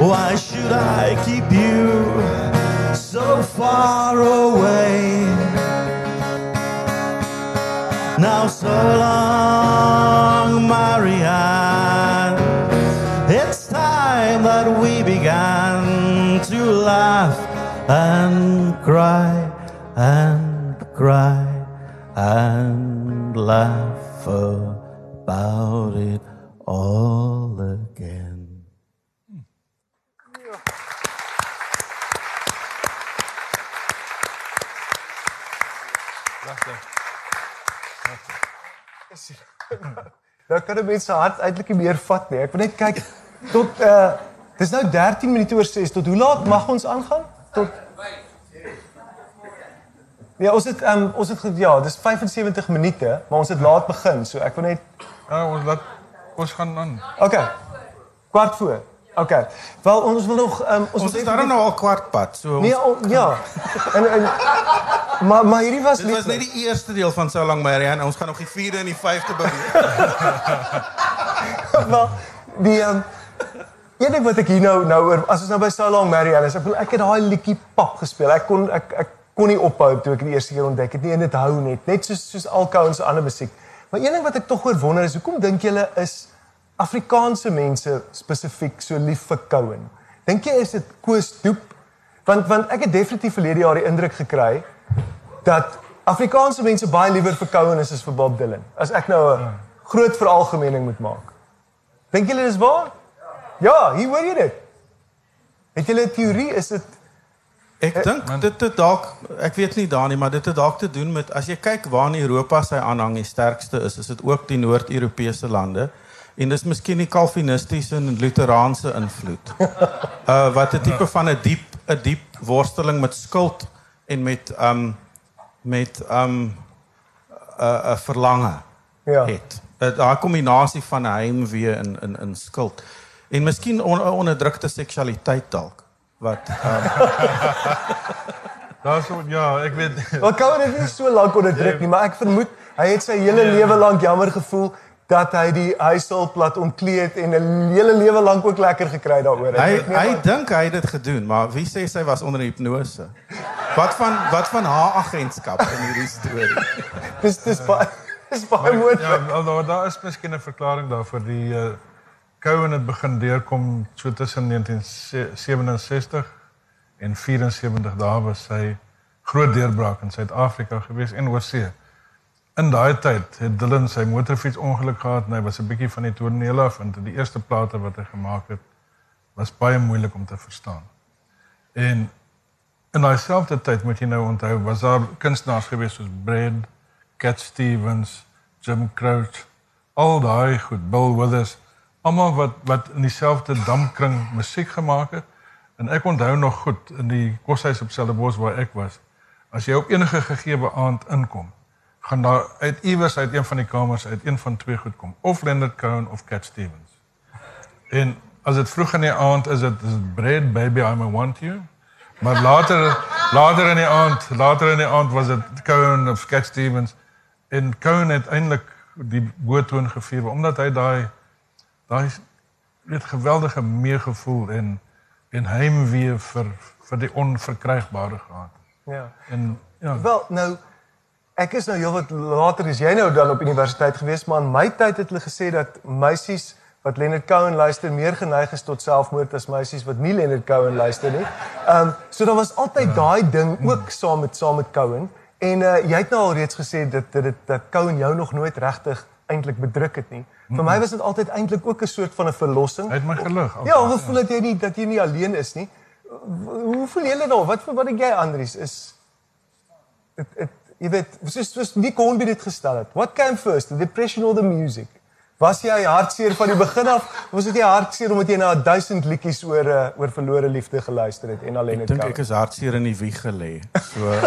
Why should I keep you so far away? So long, Marianne. It's time that we began to laugh and cry and cry and laugh about it all again. Nou kan 'n mens se hart eintlik nie meer vat nie. Ek wil net kyk tot uh dis nou 13 minute oor 6 tot hoe laat mag ons aangaan? Tot Ja, ons het um, ons het ja, dis 75 minute, maar ons het laat begin, so ek wil net Ja, ons laat ons gaan aan. Okay. Kwart voor. Okay. Wel ons wil nog um, ons Ons is daar nou al kwart pad. So Nee, ons, o, ja. En en maar maar hierdie was dit was net die eerste deel van so lank Marianne. Ons gaan nog die 4de en die 5de beweeg. wel die um, een ding wat ek hier nou nou oor as ons nou by So Long Marianne is, ek bedoel ek het daai liedjie pap gespeel. Ek kon ek ek kon nie ophou toe ek die eerste keer ontdek het nie en dit hou net net soos soos alkou en so ander musiek. Maar een ding wat ek tog oor wonder is hoekom dink julle is Afrikaanse mense spesifiek so lief vir Couen? Dink jy is dit Koos Doep? Want want ek het definitief verlede jaar die indruk gekry dat Afrikaanse mense baie liewer vir Couen is as vir Bob Dylan. As ek nou 'n groot veralgemening moet maak. Dink julle dis waar? Ja, hier hoor jy dit. Het julle 'n teorie is dit Ek dink dit het dalk ek weet nie daar nie, maar dit het dalk te doen met as jy kyk waar in Europa sy aanhang die sterkste is, is dit ook die Noord-Europese lande. En dis miskien die Calvinistiese en Luteraanse invloed. Uh wat 'n tipe van 'n diep 'n diep worsteling met skuld en met um met um 'n 'n verlange ja. het. 'n Daai kombinasie van heimwee en in in skuld. En miskien on, 'n onderdrukte seksualiteit dalk wat um, Daarso ja, ek weet Wel Couen het nie so lank onderdruk nie, maar ek vermoed hy het sy hele lewe lank jammer gevoel dat hy die huishulp laat omkleed en 'n hele lewe lank ook lekker gekry daaroor. Hy hy dink hy het dit gedoen, maar wie sê sy was onder hipnose? Wat van wat van haar agentskap in hierdie storie? dis dis baie dis baie ja, moontlik. wel, daar is miskien 'n verklaring daarvoor die uh, Couen het begin deurkom so tussen 1967 en 74 daar was sy groot deurbraak in Suid-Afrika gewees en oorsee. In daai tyd het Dylan sy motorfiets ongeluk gehad en hy was 'n bietjie van die toneel af en die eerste plate wat hy gemaak het was baie moeilik om te verstaan. En in daai selfde tyd moet jy nou onthou was daar kunstenaars gewees soos Brad, Cat Stevens, Jim Crouch, al daai goed, Bill Withers, almal wat wat in dieselfde dampkring musiek gemaak het. En ek onthou nog goed in die koshuis op Stellenbosch waar ek was. As jy op enige gegeewe aand inkom, gaan daar uit iewers uit een van die kamers uit een van twee goed kom, of Leonard Cohen of Cat Stevens. En as dit vroeg in die aand is dit is Bread Baby I'm a Want You. Maar later later in die aand, later in die aand was dit Cohen of Cat Stevens en Cohen het eintlik die boetoon gevier omdat hy daai daai weet geweldige meegevoel en en heimwee vir vir die onverkrygbare gehad. Ja. En ja, Wel, nou ek is nou heelwat later is jy nou dan op universiteit gewees, maar in my tyd het hulle gesê dat meisies wat Leonard Cohen luister meer geneig is tot selfmoord as meisies wat nie Leonard Cohen luister nie. Ehm um, so daar was altyd daai ding ook saam met saam met Cohen en uh, jy het nou al reeds gesê dat dat dit dat Cohen jou nog nooit regtig eintlik bedruk het nie. Vir my was dit altyd eintlik ook 'n soort van 'n verlossing. Het my gelig. Ja, hoe voel dit jy nie dat jy nie alleen is nie? Hoe voel julle nou? Wat wat dink jy Andries is dit dit jy weet, soos soos wie kon dit gestel het? What came first, the depression or the music? Was jy hartseer van die begin af? Of was dit jy hartseer omdat jy na 1000 liedjies oor uh, oor verlore liefde geluister het en alleen Ek het dink ek is hartseer in die wieg gelê. So uh,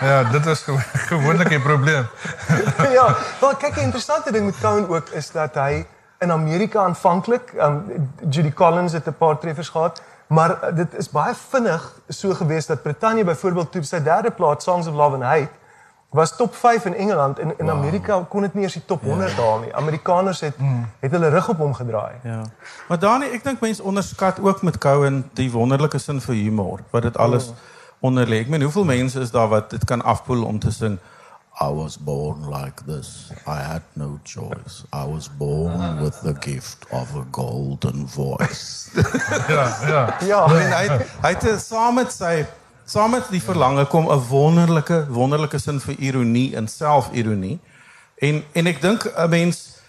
Ja, dit is gewo- gewoonlik 'n probleem. ja, wel kyk 'n interessante ding met Cohen ook is dat hy in Amerika aanvanklik, um, Judy Collins het 'n paar treffers gehad, maar uh, dit is baie vinnig so gewees dat Brittanje byvoorbeeld toe sy derde plaat Songs of Love and Hate was top 5 in Engeland en in wow. Amerika kon dit nie eers die top 100 haal nie. Amerikaners het mm. het hulle rug op hom gedraai. ja. Maar Dani, ek dink mense onderskat ook met Cohen die wonderlike sin vir humor wat dit alles Mm. onder lê. Ek meen hoeveel mense is daar wat dit kan afpoel om te sing I was born like this. I had no choice. I was born with the gift of a golden voice. Ja, ja. Ja, I mean, hy het- hy het saam met sy saam met die verlange kom 'n wonderlike wonderlike sin vir ironie en selfironie. En en ek dink 'n mens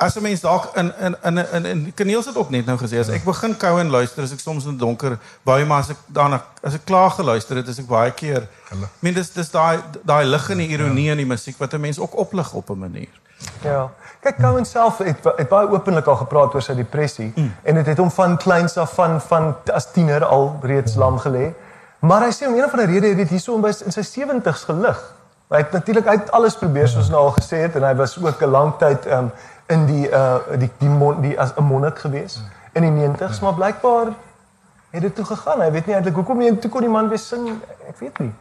as 'n mens dalk in in in in, in Kaneels het ook net nou gesê as ek begin kou en luister as ek soms in donker baie maar as ek daarna as ek klaar geluister het is ek baie keer I mean dis dis daai daai lig en die ironie in die musiek wat 'n mens ook oplig op 'n manier. Ja. Kyk, Cohen self het, het baie openlik al gepraat oor sy depressie mm. en dit het hom van kleins af van van as tiener al reeds lam gelê. Maar hy sê om een of ander rede het dit hierso in sy 70's gelig. Hy het natuurlik uit alles probeer soos nou al gesê het en hy was ook 'n lang tyd um, in die uh die die, mon, die as 'n monnik gewees in die 90's, maar blykbaar het dit toe gegaan. Hy weet nie eintlik hoekom nie toe kon die man weer sing. Ek weet nie.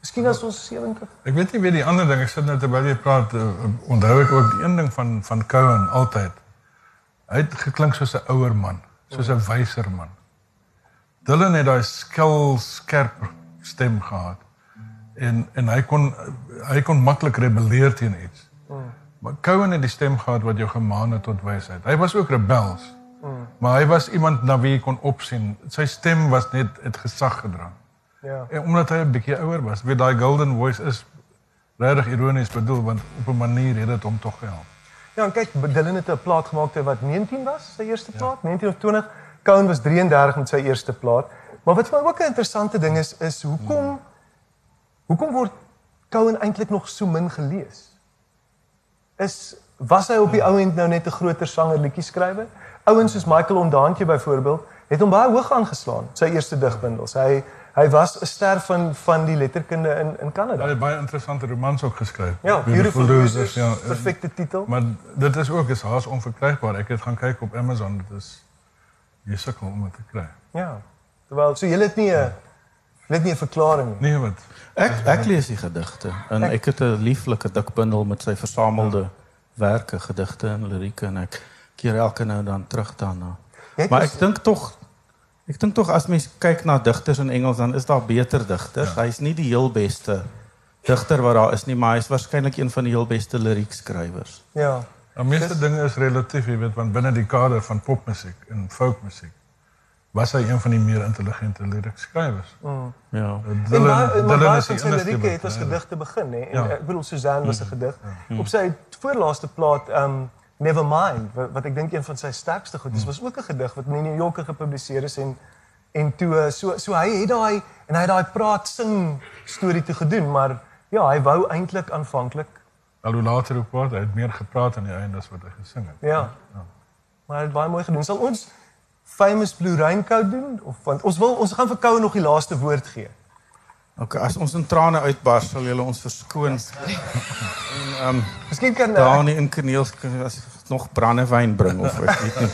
Miskien as ons 70 Ek weet nie wie die ander ding, ek sit nou terwyl jy praat, uh, onthou ek ook die een ding van van Cohen altyd. Hy het geklink soos 'n ouer man, soos 'n wyser man. Dylan het daai skil skerp stem gehad. En en hy kon hy kon maklik rebelleer teen iets. Maar Cohen het die stem gehad wat jou gemaan het tot wysheid. Hy was ook rebels. Maar hy was iemand na wie jy kon opsien. Sy stem was net het gesag gedra. Ja. En omdat hy 'n bietjie ouer was, weet daai golden voice is regtig ironies bedoel want op 'n manier het dit hom tog gehelp. Ja, en kyk, Dylan het 'n plaat gemaak toe wat 19 was, sy eerste plaat, 19 of 20. Cohen was 33 met sy eerste plaat. Maar wat vir my ook 'n interessante ding is, is hoekom hoekom word Cohen eintlik nog so min gelees? Is was hy op die ou end nou net 'n groter sanger liedjie skrywer? Ouens soos Michael Ondaantjie byvoorbeeld het hom baie hoog aangeslaan, sy eerste digbundels. Hy hy was 'n ster van van die letterkunde in in Hy Kanada. het baie interessante romans ook geskryf. Ja, Beautiful Losers, ja. perfekte titel. Maar dit is ook is haas onverkrygbaar. Ek het gaan kyk op Amazon, dit is jy sukkel om dit te kry. Ja. Terwyl so jy het nie 'n jy het nie 'n verklaring nie. Nee, wat? Ek ek lees die gedigte en ek het 'n lieflike dik bundel met sy versamelde werke, gedigte en lirieke en ek keer elke nou dan terug daarna. Maar ek dink tog ek dink tog as mens kyk na digters in Engels dan is daar beter digters. Ja. Hy's nie die heel beste digter wat daar is nie, maar hy's waarskynlik een van die heel beste liriekskrywers. Ja. Die meeste dinge is relatief, jy weet, want binne die kader van popmusiek en folkmusiek was hy een van die meer intelligente lyrikskrywers. Ja. En Dylan baie, maar Dylan baie is van die sy enigste lirieke het as gedigte begin, hè. En Ja. ek bedoel Suzanne was 'n gedig. Op sy voorlaaste plaat um Nevermind wat, wat ek dink een van sy sterkste goed is, was ook 'n gedig wat in die New Yorker gepubliseer is en en toe eh, so so hy het daai en hy het daai praat sing storie toe gedoen, maar ja, hy wou eintlik aanvanklik Al hoe later op word, hy het meer gepraat aan die einde as wat hy gesing het. ja. Maar hy het baie mooi gedoen. Sal ons famous Blue Raincoat doen of want ons wil ons gaan vir Koue nog die laaste woord gee. Okay, as ons in trane uitbars sal julle ons verskoon. En ehm um, Miskien kan uh, daar nie in kaneels as nog brandewyn bring of ek weet nie.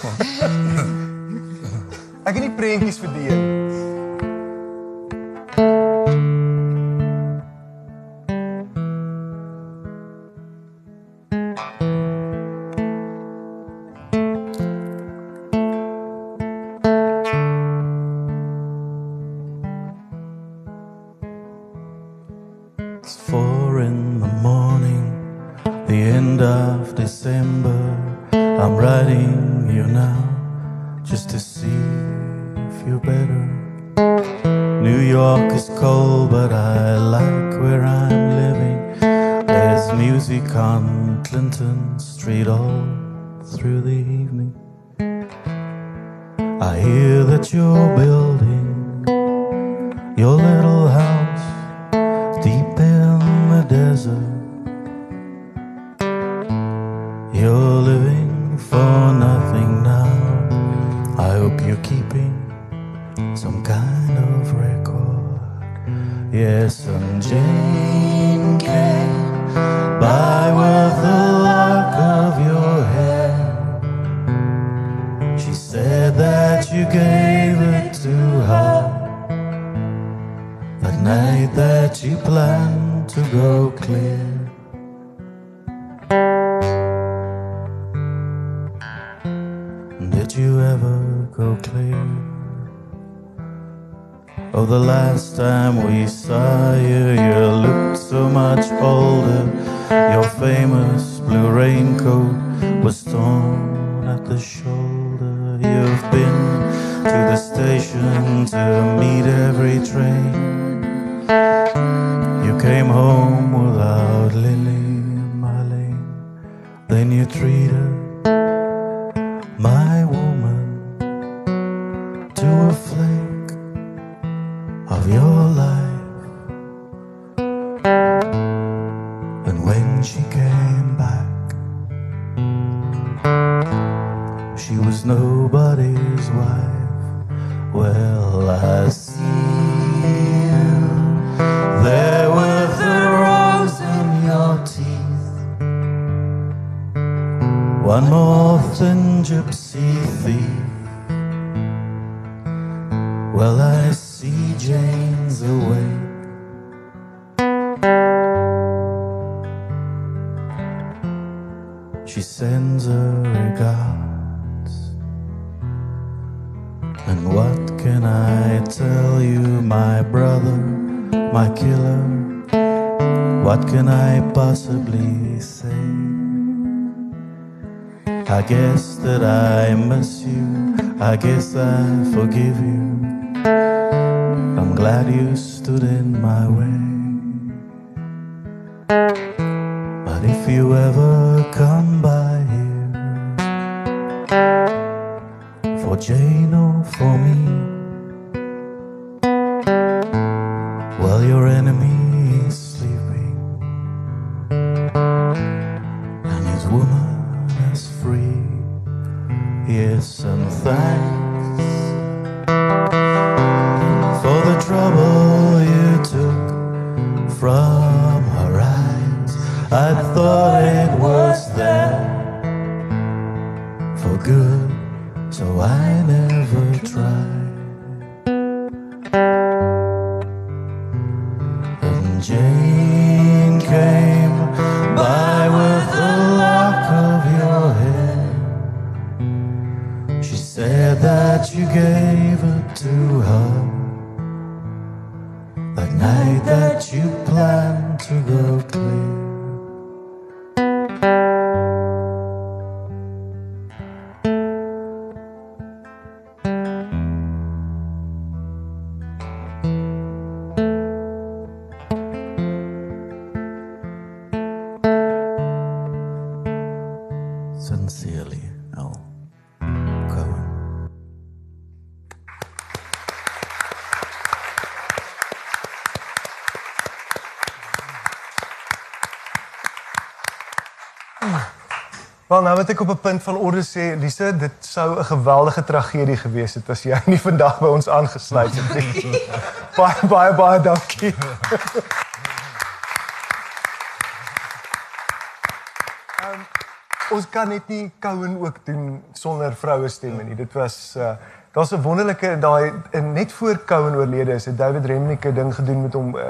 ek het nie prentjies vir die een. I'm writing you now just to see if you're better. New York is cold, but I like where I'm living. There's music on Clinton Street all through the evening. I hear that you're building your little Wel nou moet ek op 'n punt van orde sê, Lise, dit sou 'n geweldige tragedie gewees het as jy nie vandag by ons aangesluit het nie. baie baie baie dankie. um, ons kan net nie Cohen ook doen sonder vroue stemme nie. Dit was uh, Daar's 'n wonderlike daai net voor Cohen oorlede is 'n David Remnike ding gedoen met hom uh,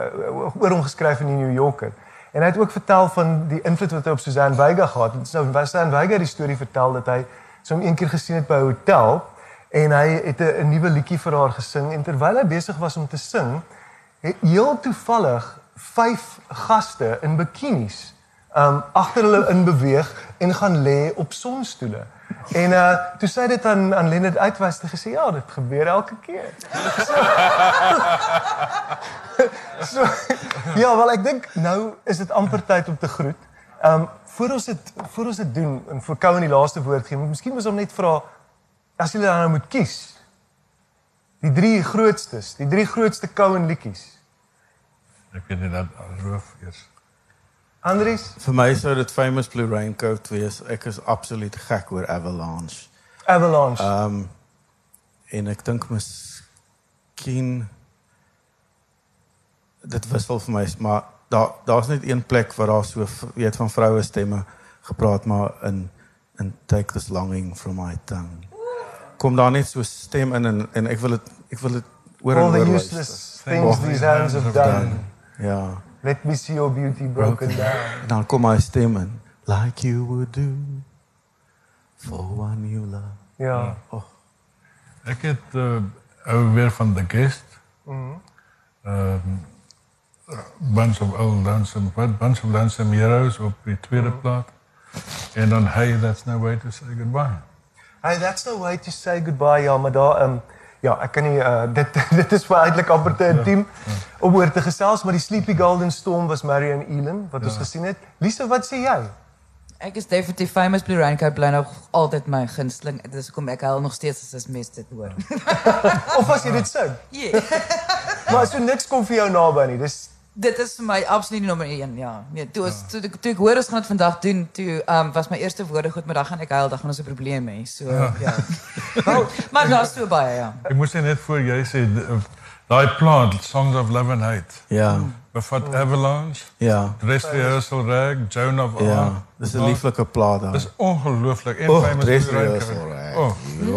oor hom geskryf in die New Yorker. En hy het ook vertel van die invloed wat hy op Susan Vega gehad het. Nou Susan Vega het die storie vertel dat hy so hom een keer gesien het by 'n hotel en hy het 'n nuwe liedjie vir haar gesing en terwyl hy besig was om te sing, het heel toevallig vyf gaste in bikinis um agter hulle in beweeg en gaan lê op sonstoele. En uh toe sy dit aan aan Leonard uitwys het gesê ja, dit gebeur elke keer. so, so ja, wel ek dink nou is dit amper tyd om te groet. Um voor ons dit voor ons dit doen en vir Kou in die laaste woord gee, moet miskien mos hom net vra as jy dan nou moet kies. Die drie grootstes, die drie grootste Kou en liedjies. Ek weet nie dat roof eers Andries, Vir my sou dit Famous Blue Raincoat wees. Ek is absoluut gek oor Avalanche. Avalanche. Ehm um, en ek dink miskien dit wissel vir my, maar daar daar's net een plek waar daar so weet van vroue stemme gepraat maar in in take this longing from my tongue. Kom daar net so stem in en en ek wil dit ek wil dit oor en All the oor useless luister. things these hands have done. Ja. Let me see your beauty broken down. En dan kom my stem in like you would do for one you love. Ja. Ek het uh, ou weer van the guest. Mhm. Ehm bunch of old lonesome what bunch of lonesome heroes op die tweede Mhm. plaat. En dan hey that's no way to say goodbye. Hey, that's no way to say goodbye. Ja, maar daar ehm um, ja, ek kan nie uh, dit dit is vir eintlik amper te intiem om oor te gesels, maar die Sleepy Golden Storm was Marion Elan wat ons gesien het. Lisa, wat sê jy? Ek is definitief famous Blue Raincoat bly nog altyd my gunsteling. Dis hoekom ek huil nog steeds as mes dit hoor. Of as jy dit sing? Ja. Maar so niks kom vir jou naby nie. Dis Dit is vir my absoluut nommer 1, ja. Nee, toe as toe, ek- toe ek hoor ons gaan dit vandag doen, toe um, was my eerste woorde goed, maar dan gaan ek huil, dan gaan ons 'n probleem hê. So ja. Wel, maar daar's so baie, ja. Ek moes net voor jy sê uh, daai plaat Songs of Love and Hate Ja. Bevat Avalanche, Ja. Dress Rehearsal Rag, Joan of Arc. Ja. Dis 'n lieflike plaat daar. Dis ongelooflik en Oh, famous Dress Rehearsal. Rag. Oh,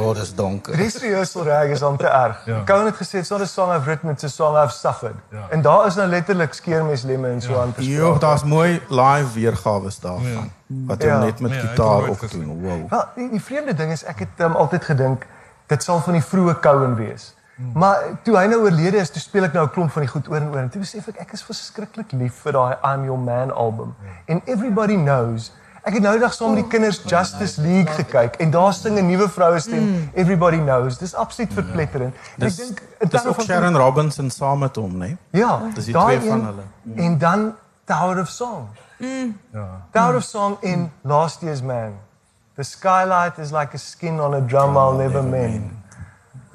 Ja, dis donker. Dis rehearsal rag is te erg. Ja. Ja. Cohen het gesê it's not a song I've written, it's a song I've suffered. Ja. En daar is nou letterlik skeermeslemme en so Ja. aan te Jo, daar's mooi live weergawe daarvan. Wat hy Ja. net met het gitaar gesien. doen. Wow. Wel, die, die vreemde ding is ek het um, altyd gedink dit sal van die vroeë Cohen wees. Hmm. Maar toe hy nou oorlede is, toe speel ek nou 'n klomp van die goed oor en oor en toe besef ek ek is verskriklik lief vir daai I'm Your Man album. En everybody knows Ek het nou eendag saam met die kinders Justice League gekyk en daar sing 'n nuwe vroue stem. Everybody knows. Dis absoluut verpletterend. En Ek dink in dis terme ook van Sharon Robinson saam met hom, né? Ja, Dis die twee van hulle. En dan Tower of Song. ja. Tower of Song in Last Year's Man. The skylight is like a skin on a drum I'll never mend.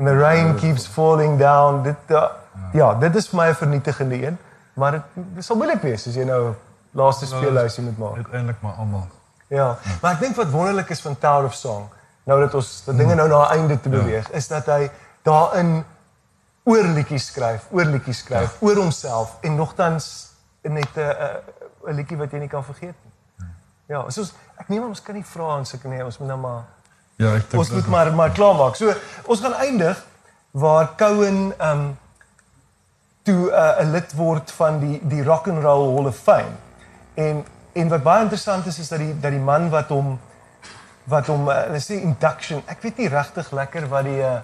And the rain keeps falling down. Dit uh, ja, dit is vir my 'n vernietigende een, maar dit, sal moeilik wees as jy nou laaste speelhuisie moet maak. Uiteindelik maar almal. Ja, maar ek dink wat wonderlik is van Tower of Song, nou dat ons dat dinge nou na 'n einde te beweeg, is dat hy daarin oor liedjies skryf, oor liedjies skryf, oor homself en nogtans net 'n 'n 'n liedjie wat jy nie kan vergeet nie. Ja, soos ek neem ons kan nie vra en sulke nie, ons moet nou maar Ja, ek dink ons moet maar maar klaarmaak. So, ons gaan eindig waar Cohen ehm um, toe uh, 'n lid word van die die Rock and Roll Hall of Fame. En en wat baie interessant is is dat die dat die man wat hom wat hom uh, hulle sê induction, ek weet nie regtig lekker wat die uh,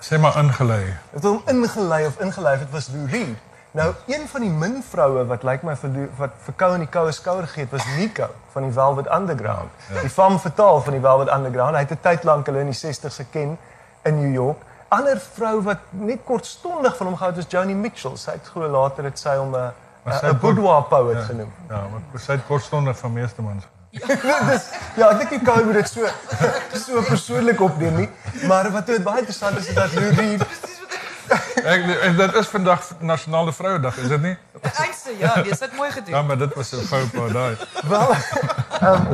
sê maar ingelei. wat hom ingelei of ingelyf het was Lou Reed. Nou een van die min vroue wat lyk my vir wat vir Cohen die koue skouer gegee het was Nico van die Velvet Underground. Ja. Die fam vertaal van die Velvet Underground. Hy het 'n tyd lank hulle in die 60's geken in New York. Ander vrou wat net kortstondig van hom gehou het was Joni Mitchell. Sy het glo later het sy hom 'n 'n boudoir poet Ja, genoem. ja, maar sy het kortstondig van meeste mans. Dis ja, ek dink jy kan moet dit so so persoonlik opneem nie. Maar wat baie interessant is is dat Lou Reed Ek en dit is vandag nasionale vrouedag, is dit nie? Eindste, ja, nee, dit het mooi gedoen. Ja, maar dit was 'n fout paar daai. Wel, um,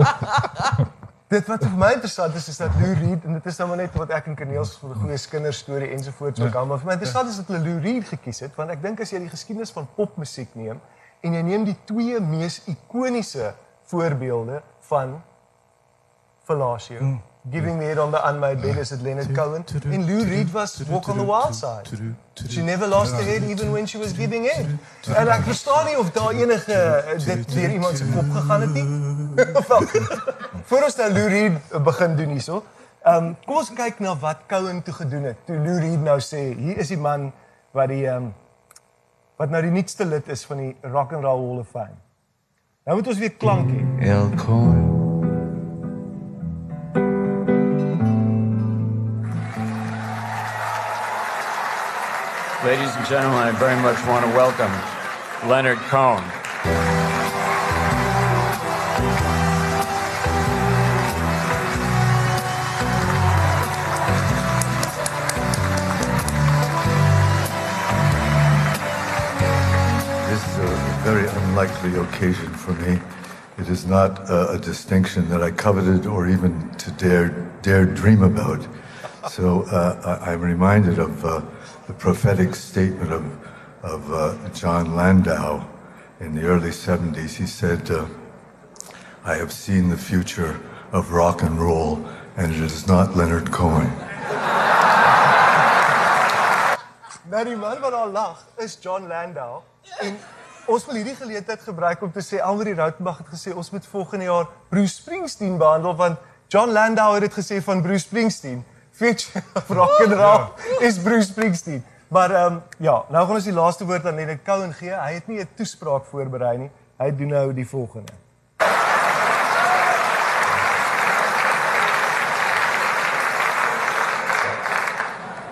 dit wat vir my interessant is is dat Lou Reed en dit is nou maar net wat ek en Corneels van 'n goeie kinderstorie ensovoorts ook al, maar vir my interessant is dat hulle Lou Reed gekies het want ek dink as jy die geskiedenis van popmusiek neem en jy neem die twee mees ikoniese voorbeelde van fellatio. Mm. Giving me it on the unmade bed is it Leonard Cohen en Lou Reed was Walk on the Wild Side. She never lost her head even when she was giving in. En ek verstaan nie of daar enige eh, dit deur iemand se kop gegaan het nie. Voor ons nou Lou Reed begin doen hierso. Um, kom ons kyk na wat Cohen toe gedoen het. Toe Lou Reed nou sê, hier is die man wat die um, wat nou die nuutste lid is van die Rock and Roll Hall of Fame. Nou moet ons weer klank hê. El Ladies and gentlemen, I very much want to welcome Leonard Cohen. This is a very unlikely occasion for me. It is not a, a distinction that I coveted or even to dare dare dream about. So uh, I, am reminded of. Uh, the prophetic statement of of uh, John Landau in the early 70s. He said, uh, "I have seen the future of rock and roll, and it is not Leonard Cohen." Nou die man wat daar lag is John Landau en ons wil hierdie geleentheid gebruik om te sê Almarie Rautenbach het gesê ons moet volgende jaar Bruce Springsteen behandel want John Landau het dit gesê van Bruce Springsteen. Feature rock and roll is Bruce Springsteen. Maar ehm um, ja, nou gaan ons die laaste woord aan Leonard Cohen gee. Hy het nie 'n toespraak voorberei nie. Hy doen nou die volgende.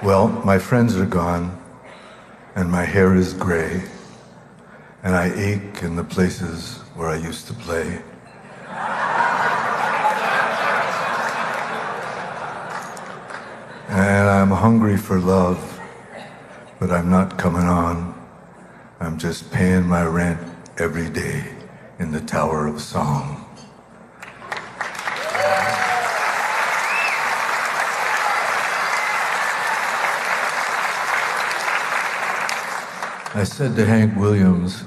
Well, my friends are gone. and my hair is gray, and I ache in the places where I used to play. And I'm hungry for love, but I'm not coming on. I'm just paying my rent every day in the Tower of Song. I said to Hank Williams,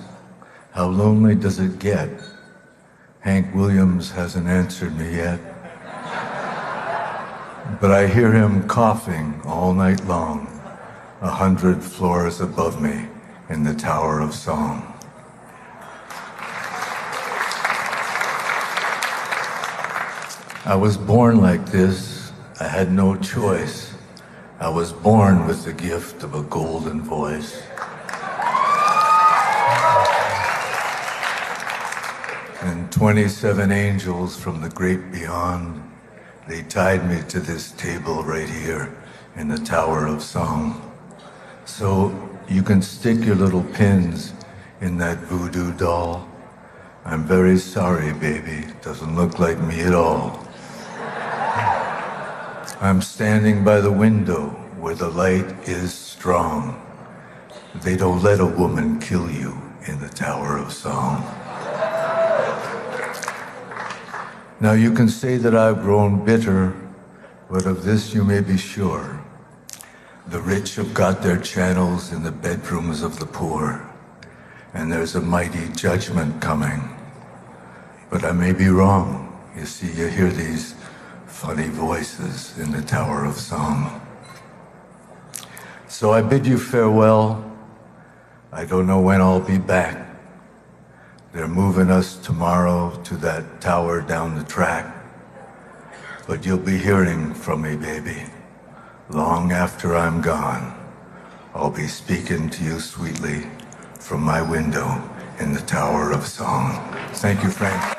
How lonely does it get? Hank Williams hasn't answered me yet. But I hear him coughing all night long, a hundred floors above me in the Tower of Song. I was born like this. I had no choice. I was born with the gift of a golden voice. and 27 angels from the great beyond. They tied me to this table right here in the Tower of Song. So you can stick your little pins in that voodoo doll. I'm very sorry, baby. Doesn't look like me at all. I'm standing by the window where the light is strong. They don't let a woman kill you in the Tower of Song. Now you can say that I've grown bitter, but of this you may be sure. The rich have got their channels in the bedrooms of the poor, and there's a mighty judgment coming. But I may be wrong. You see, you hear these funny voices in the Tower of Song. So I bid you farewell. I don't know when I'll be back. They're moving us tomorrow to that tower down the track. But you'll be hearing from me, baby. Long after I'm gone, I'll be speaking to you sweetly from my window in the Tower of Song. Thank you, Frank.